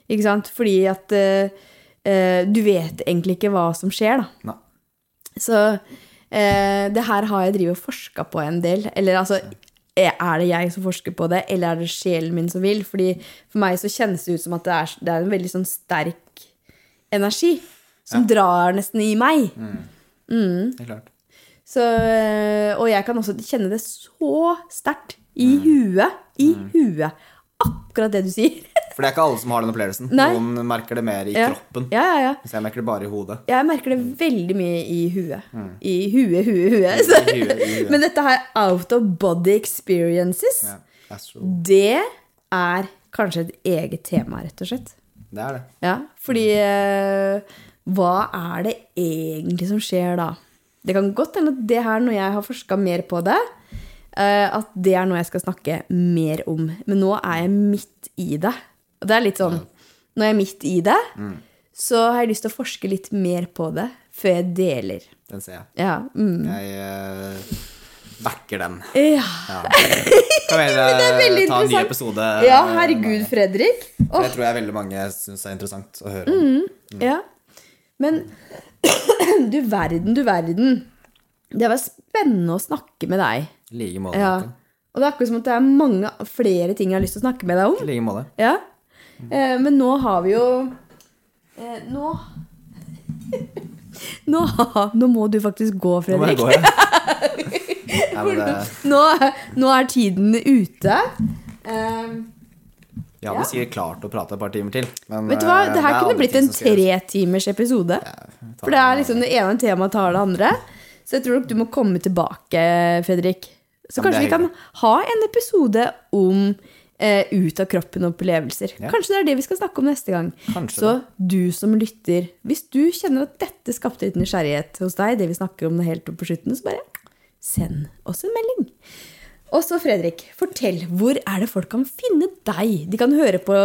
Ikke sant? Fordi at du vet egentlig ikke hva som skjer, da. Så eh, det her har jeg drivet og forska på en del. Eller altså er det jeg som forsker på det, eller er det sjelen min som vil? Fordi For meg så kjennes det ut som at det er, det er en veldig sånn sterk energi som drar nesten i meg. Det er klart. Så, og jeg kan også kjenne det så sterkt i huet. I huet. Akkurat det du sier. For det er ikke alle som har den opplevelsen. Nei. Noen merker det mer i Ja. kroppen. Ja, ja, ja. Så jeg merker det bare i hodet. Jeg merker det veldig mye i huet. I huet, huet, huet. I huet, i huet. men dette her out of body experiences, Ja. Det er kanskje et eget tema, rett og slett. Det er det. Ja, fordi øh, hva er det egentlig som skjer da? Det kan godt hende at det her, når jeg har forska mer på det, øh, at det er noe jeg skal snakke mer om. Men nå er jeg midt i det. Og det er litt sånn Når jeg er midt i det, så har jeg lyst til å forske litt mer på det før jeg deler. Den ser jeg. Ja. Mm. Jeg uh, backer den. Ja. Ja. Kan vi veldig ta en ny episode? ja, herregud, Fredrik. Det tror jeg veldig mange syns er interessant å høre. Mm. Ja. Men du verden, du verden. Det var spennende å snakke med deg. I like måte. Ja. Og det er akkurat som at det er mange flere ting jeg har lyst til å snakke med deg I om. like måte. Ja. Eh, men nå har vi jo eh, Nå nå, nå må du faktisk gå, Nå Fredrik. gå, ja. det, Nå, nå er tiden ute. Ja, vi sikkert klart å prate et par timer til. Men vet du hva? eh, Det her er kunne blitt en tretimers episode. Ja, For det er liksom det ene temaet tar det andre. Så jeg tror nok du må komme tilbake, Fredrik. Så Ja, kanskje vi kan ha en episode om eh, ut av kroppen-opplevelser. Ja. Kanskje det er det vi skal snakke om neste gang. Kanskje Så du som lytter, hvis du kjenner at dette skapte litt nysgjerrighet hos deg, det vi snakker om helt opp på slutten, så bare send oss en melding. Og så, Fredrik, fortell. Hvor er det folk kan finne deg? De kan høre på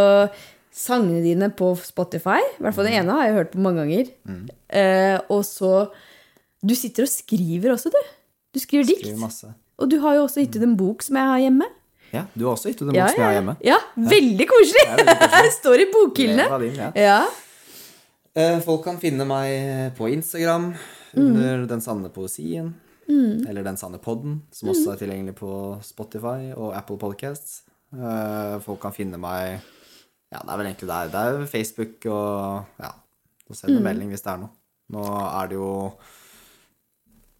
sangene dine på Spotify. I hvert fall den ene har jeg hørt på mange ganger. Mm. Eh, og så Du sitter og skriver også, du. Du skriver dikt. Skriver masse. Og du har jo også gitt ut en bok som jeg har hjemme. Ja, du har også gitt ut en Ja, bok som jeg har hjemme. ja, veldig koselig! veldig. Står i bokhyllene. Din, ja. Ja. Eh, Folk kan finne meg på Instagram Mm. under Den sanne poesien. Eller Den sanne podden, som også er tilgjengelig på Spotify og Apple Podcasts. Eh, Folk kan finne meg Ja, det er vel egentlig der. Det er Facebook og Ja. Og send en Mm. melding hvis det er noe. Nå er det jo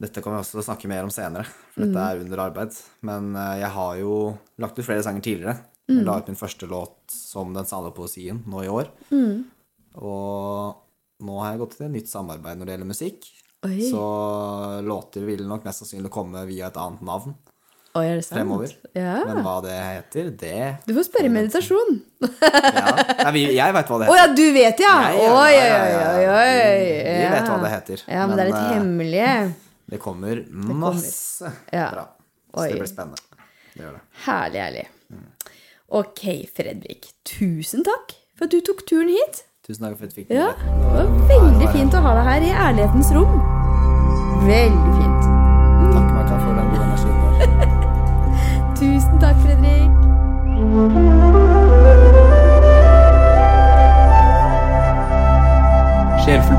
Dette kan vi også snakke mer om senere, for dette er under arbeid. Men eh, jeg har jo lagt ut flere sanger tidligere. Jeg la ut min første låt som Den sanne poesien nå i år. Og nå har jeg gått til et nytt samarbeid når det gjelder musikk. Oi. Så låter vil nok mest sannsynlig komme via et annet navn. Oi, er det sant? fremover. Ja. Men hva det heter, det Du får spørre i meditasjon. ja. Nei, Jeg veit hva det Å heter. ja, du vet, ja! Oi, oi, oi. Vi vet hva det heter. Ja, men det er litt Men, eh, hemmelig. Det kommer masse Ja. bra. Så Oi. det blir spennende. Det gjør det. Herlig, herlig. Ok, Fredrik. Tusen takk for at du tok turen hit. Tusen takk for at du fikk Ja. Det var veldig fint å ha deg her i ærlighetens rom. Veldig fint. Takk, Martha, for den gode energien vår. Tusen takk, Fredrik. Sjelfull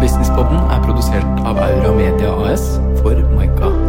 produsert av Aura Media AS for Maika.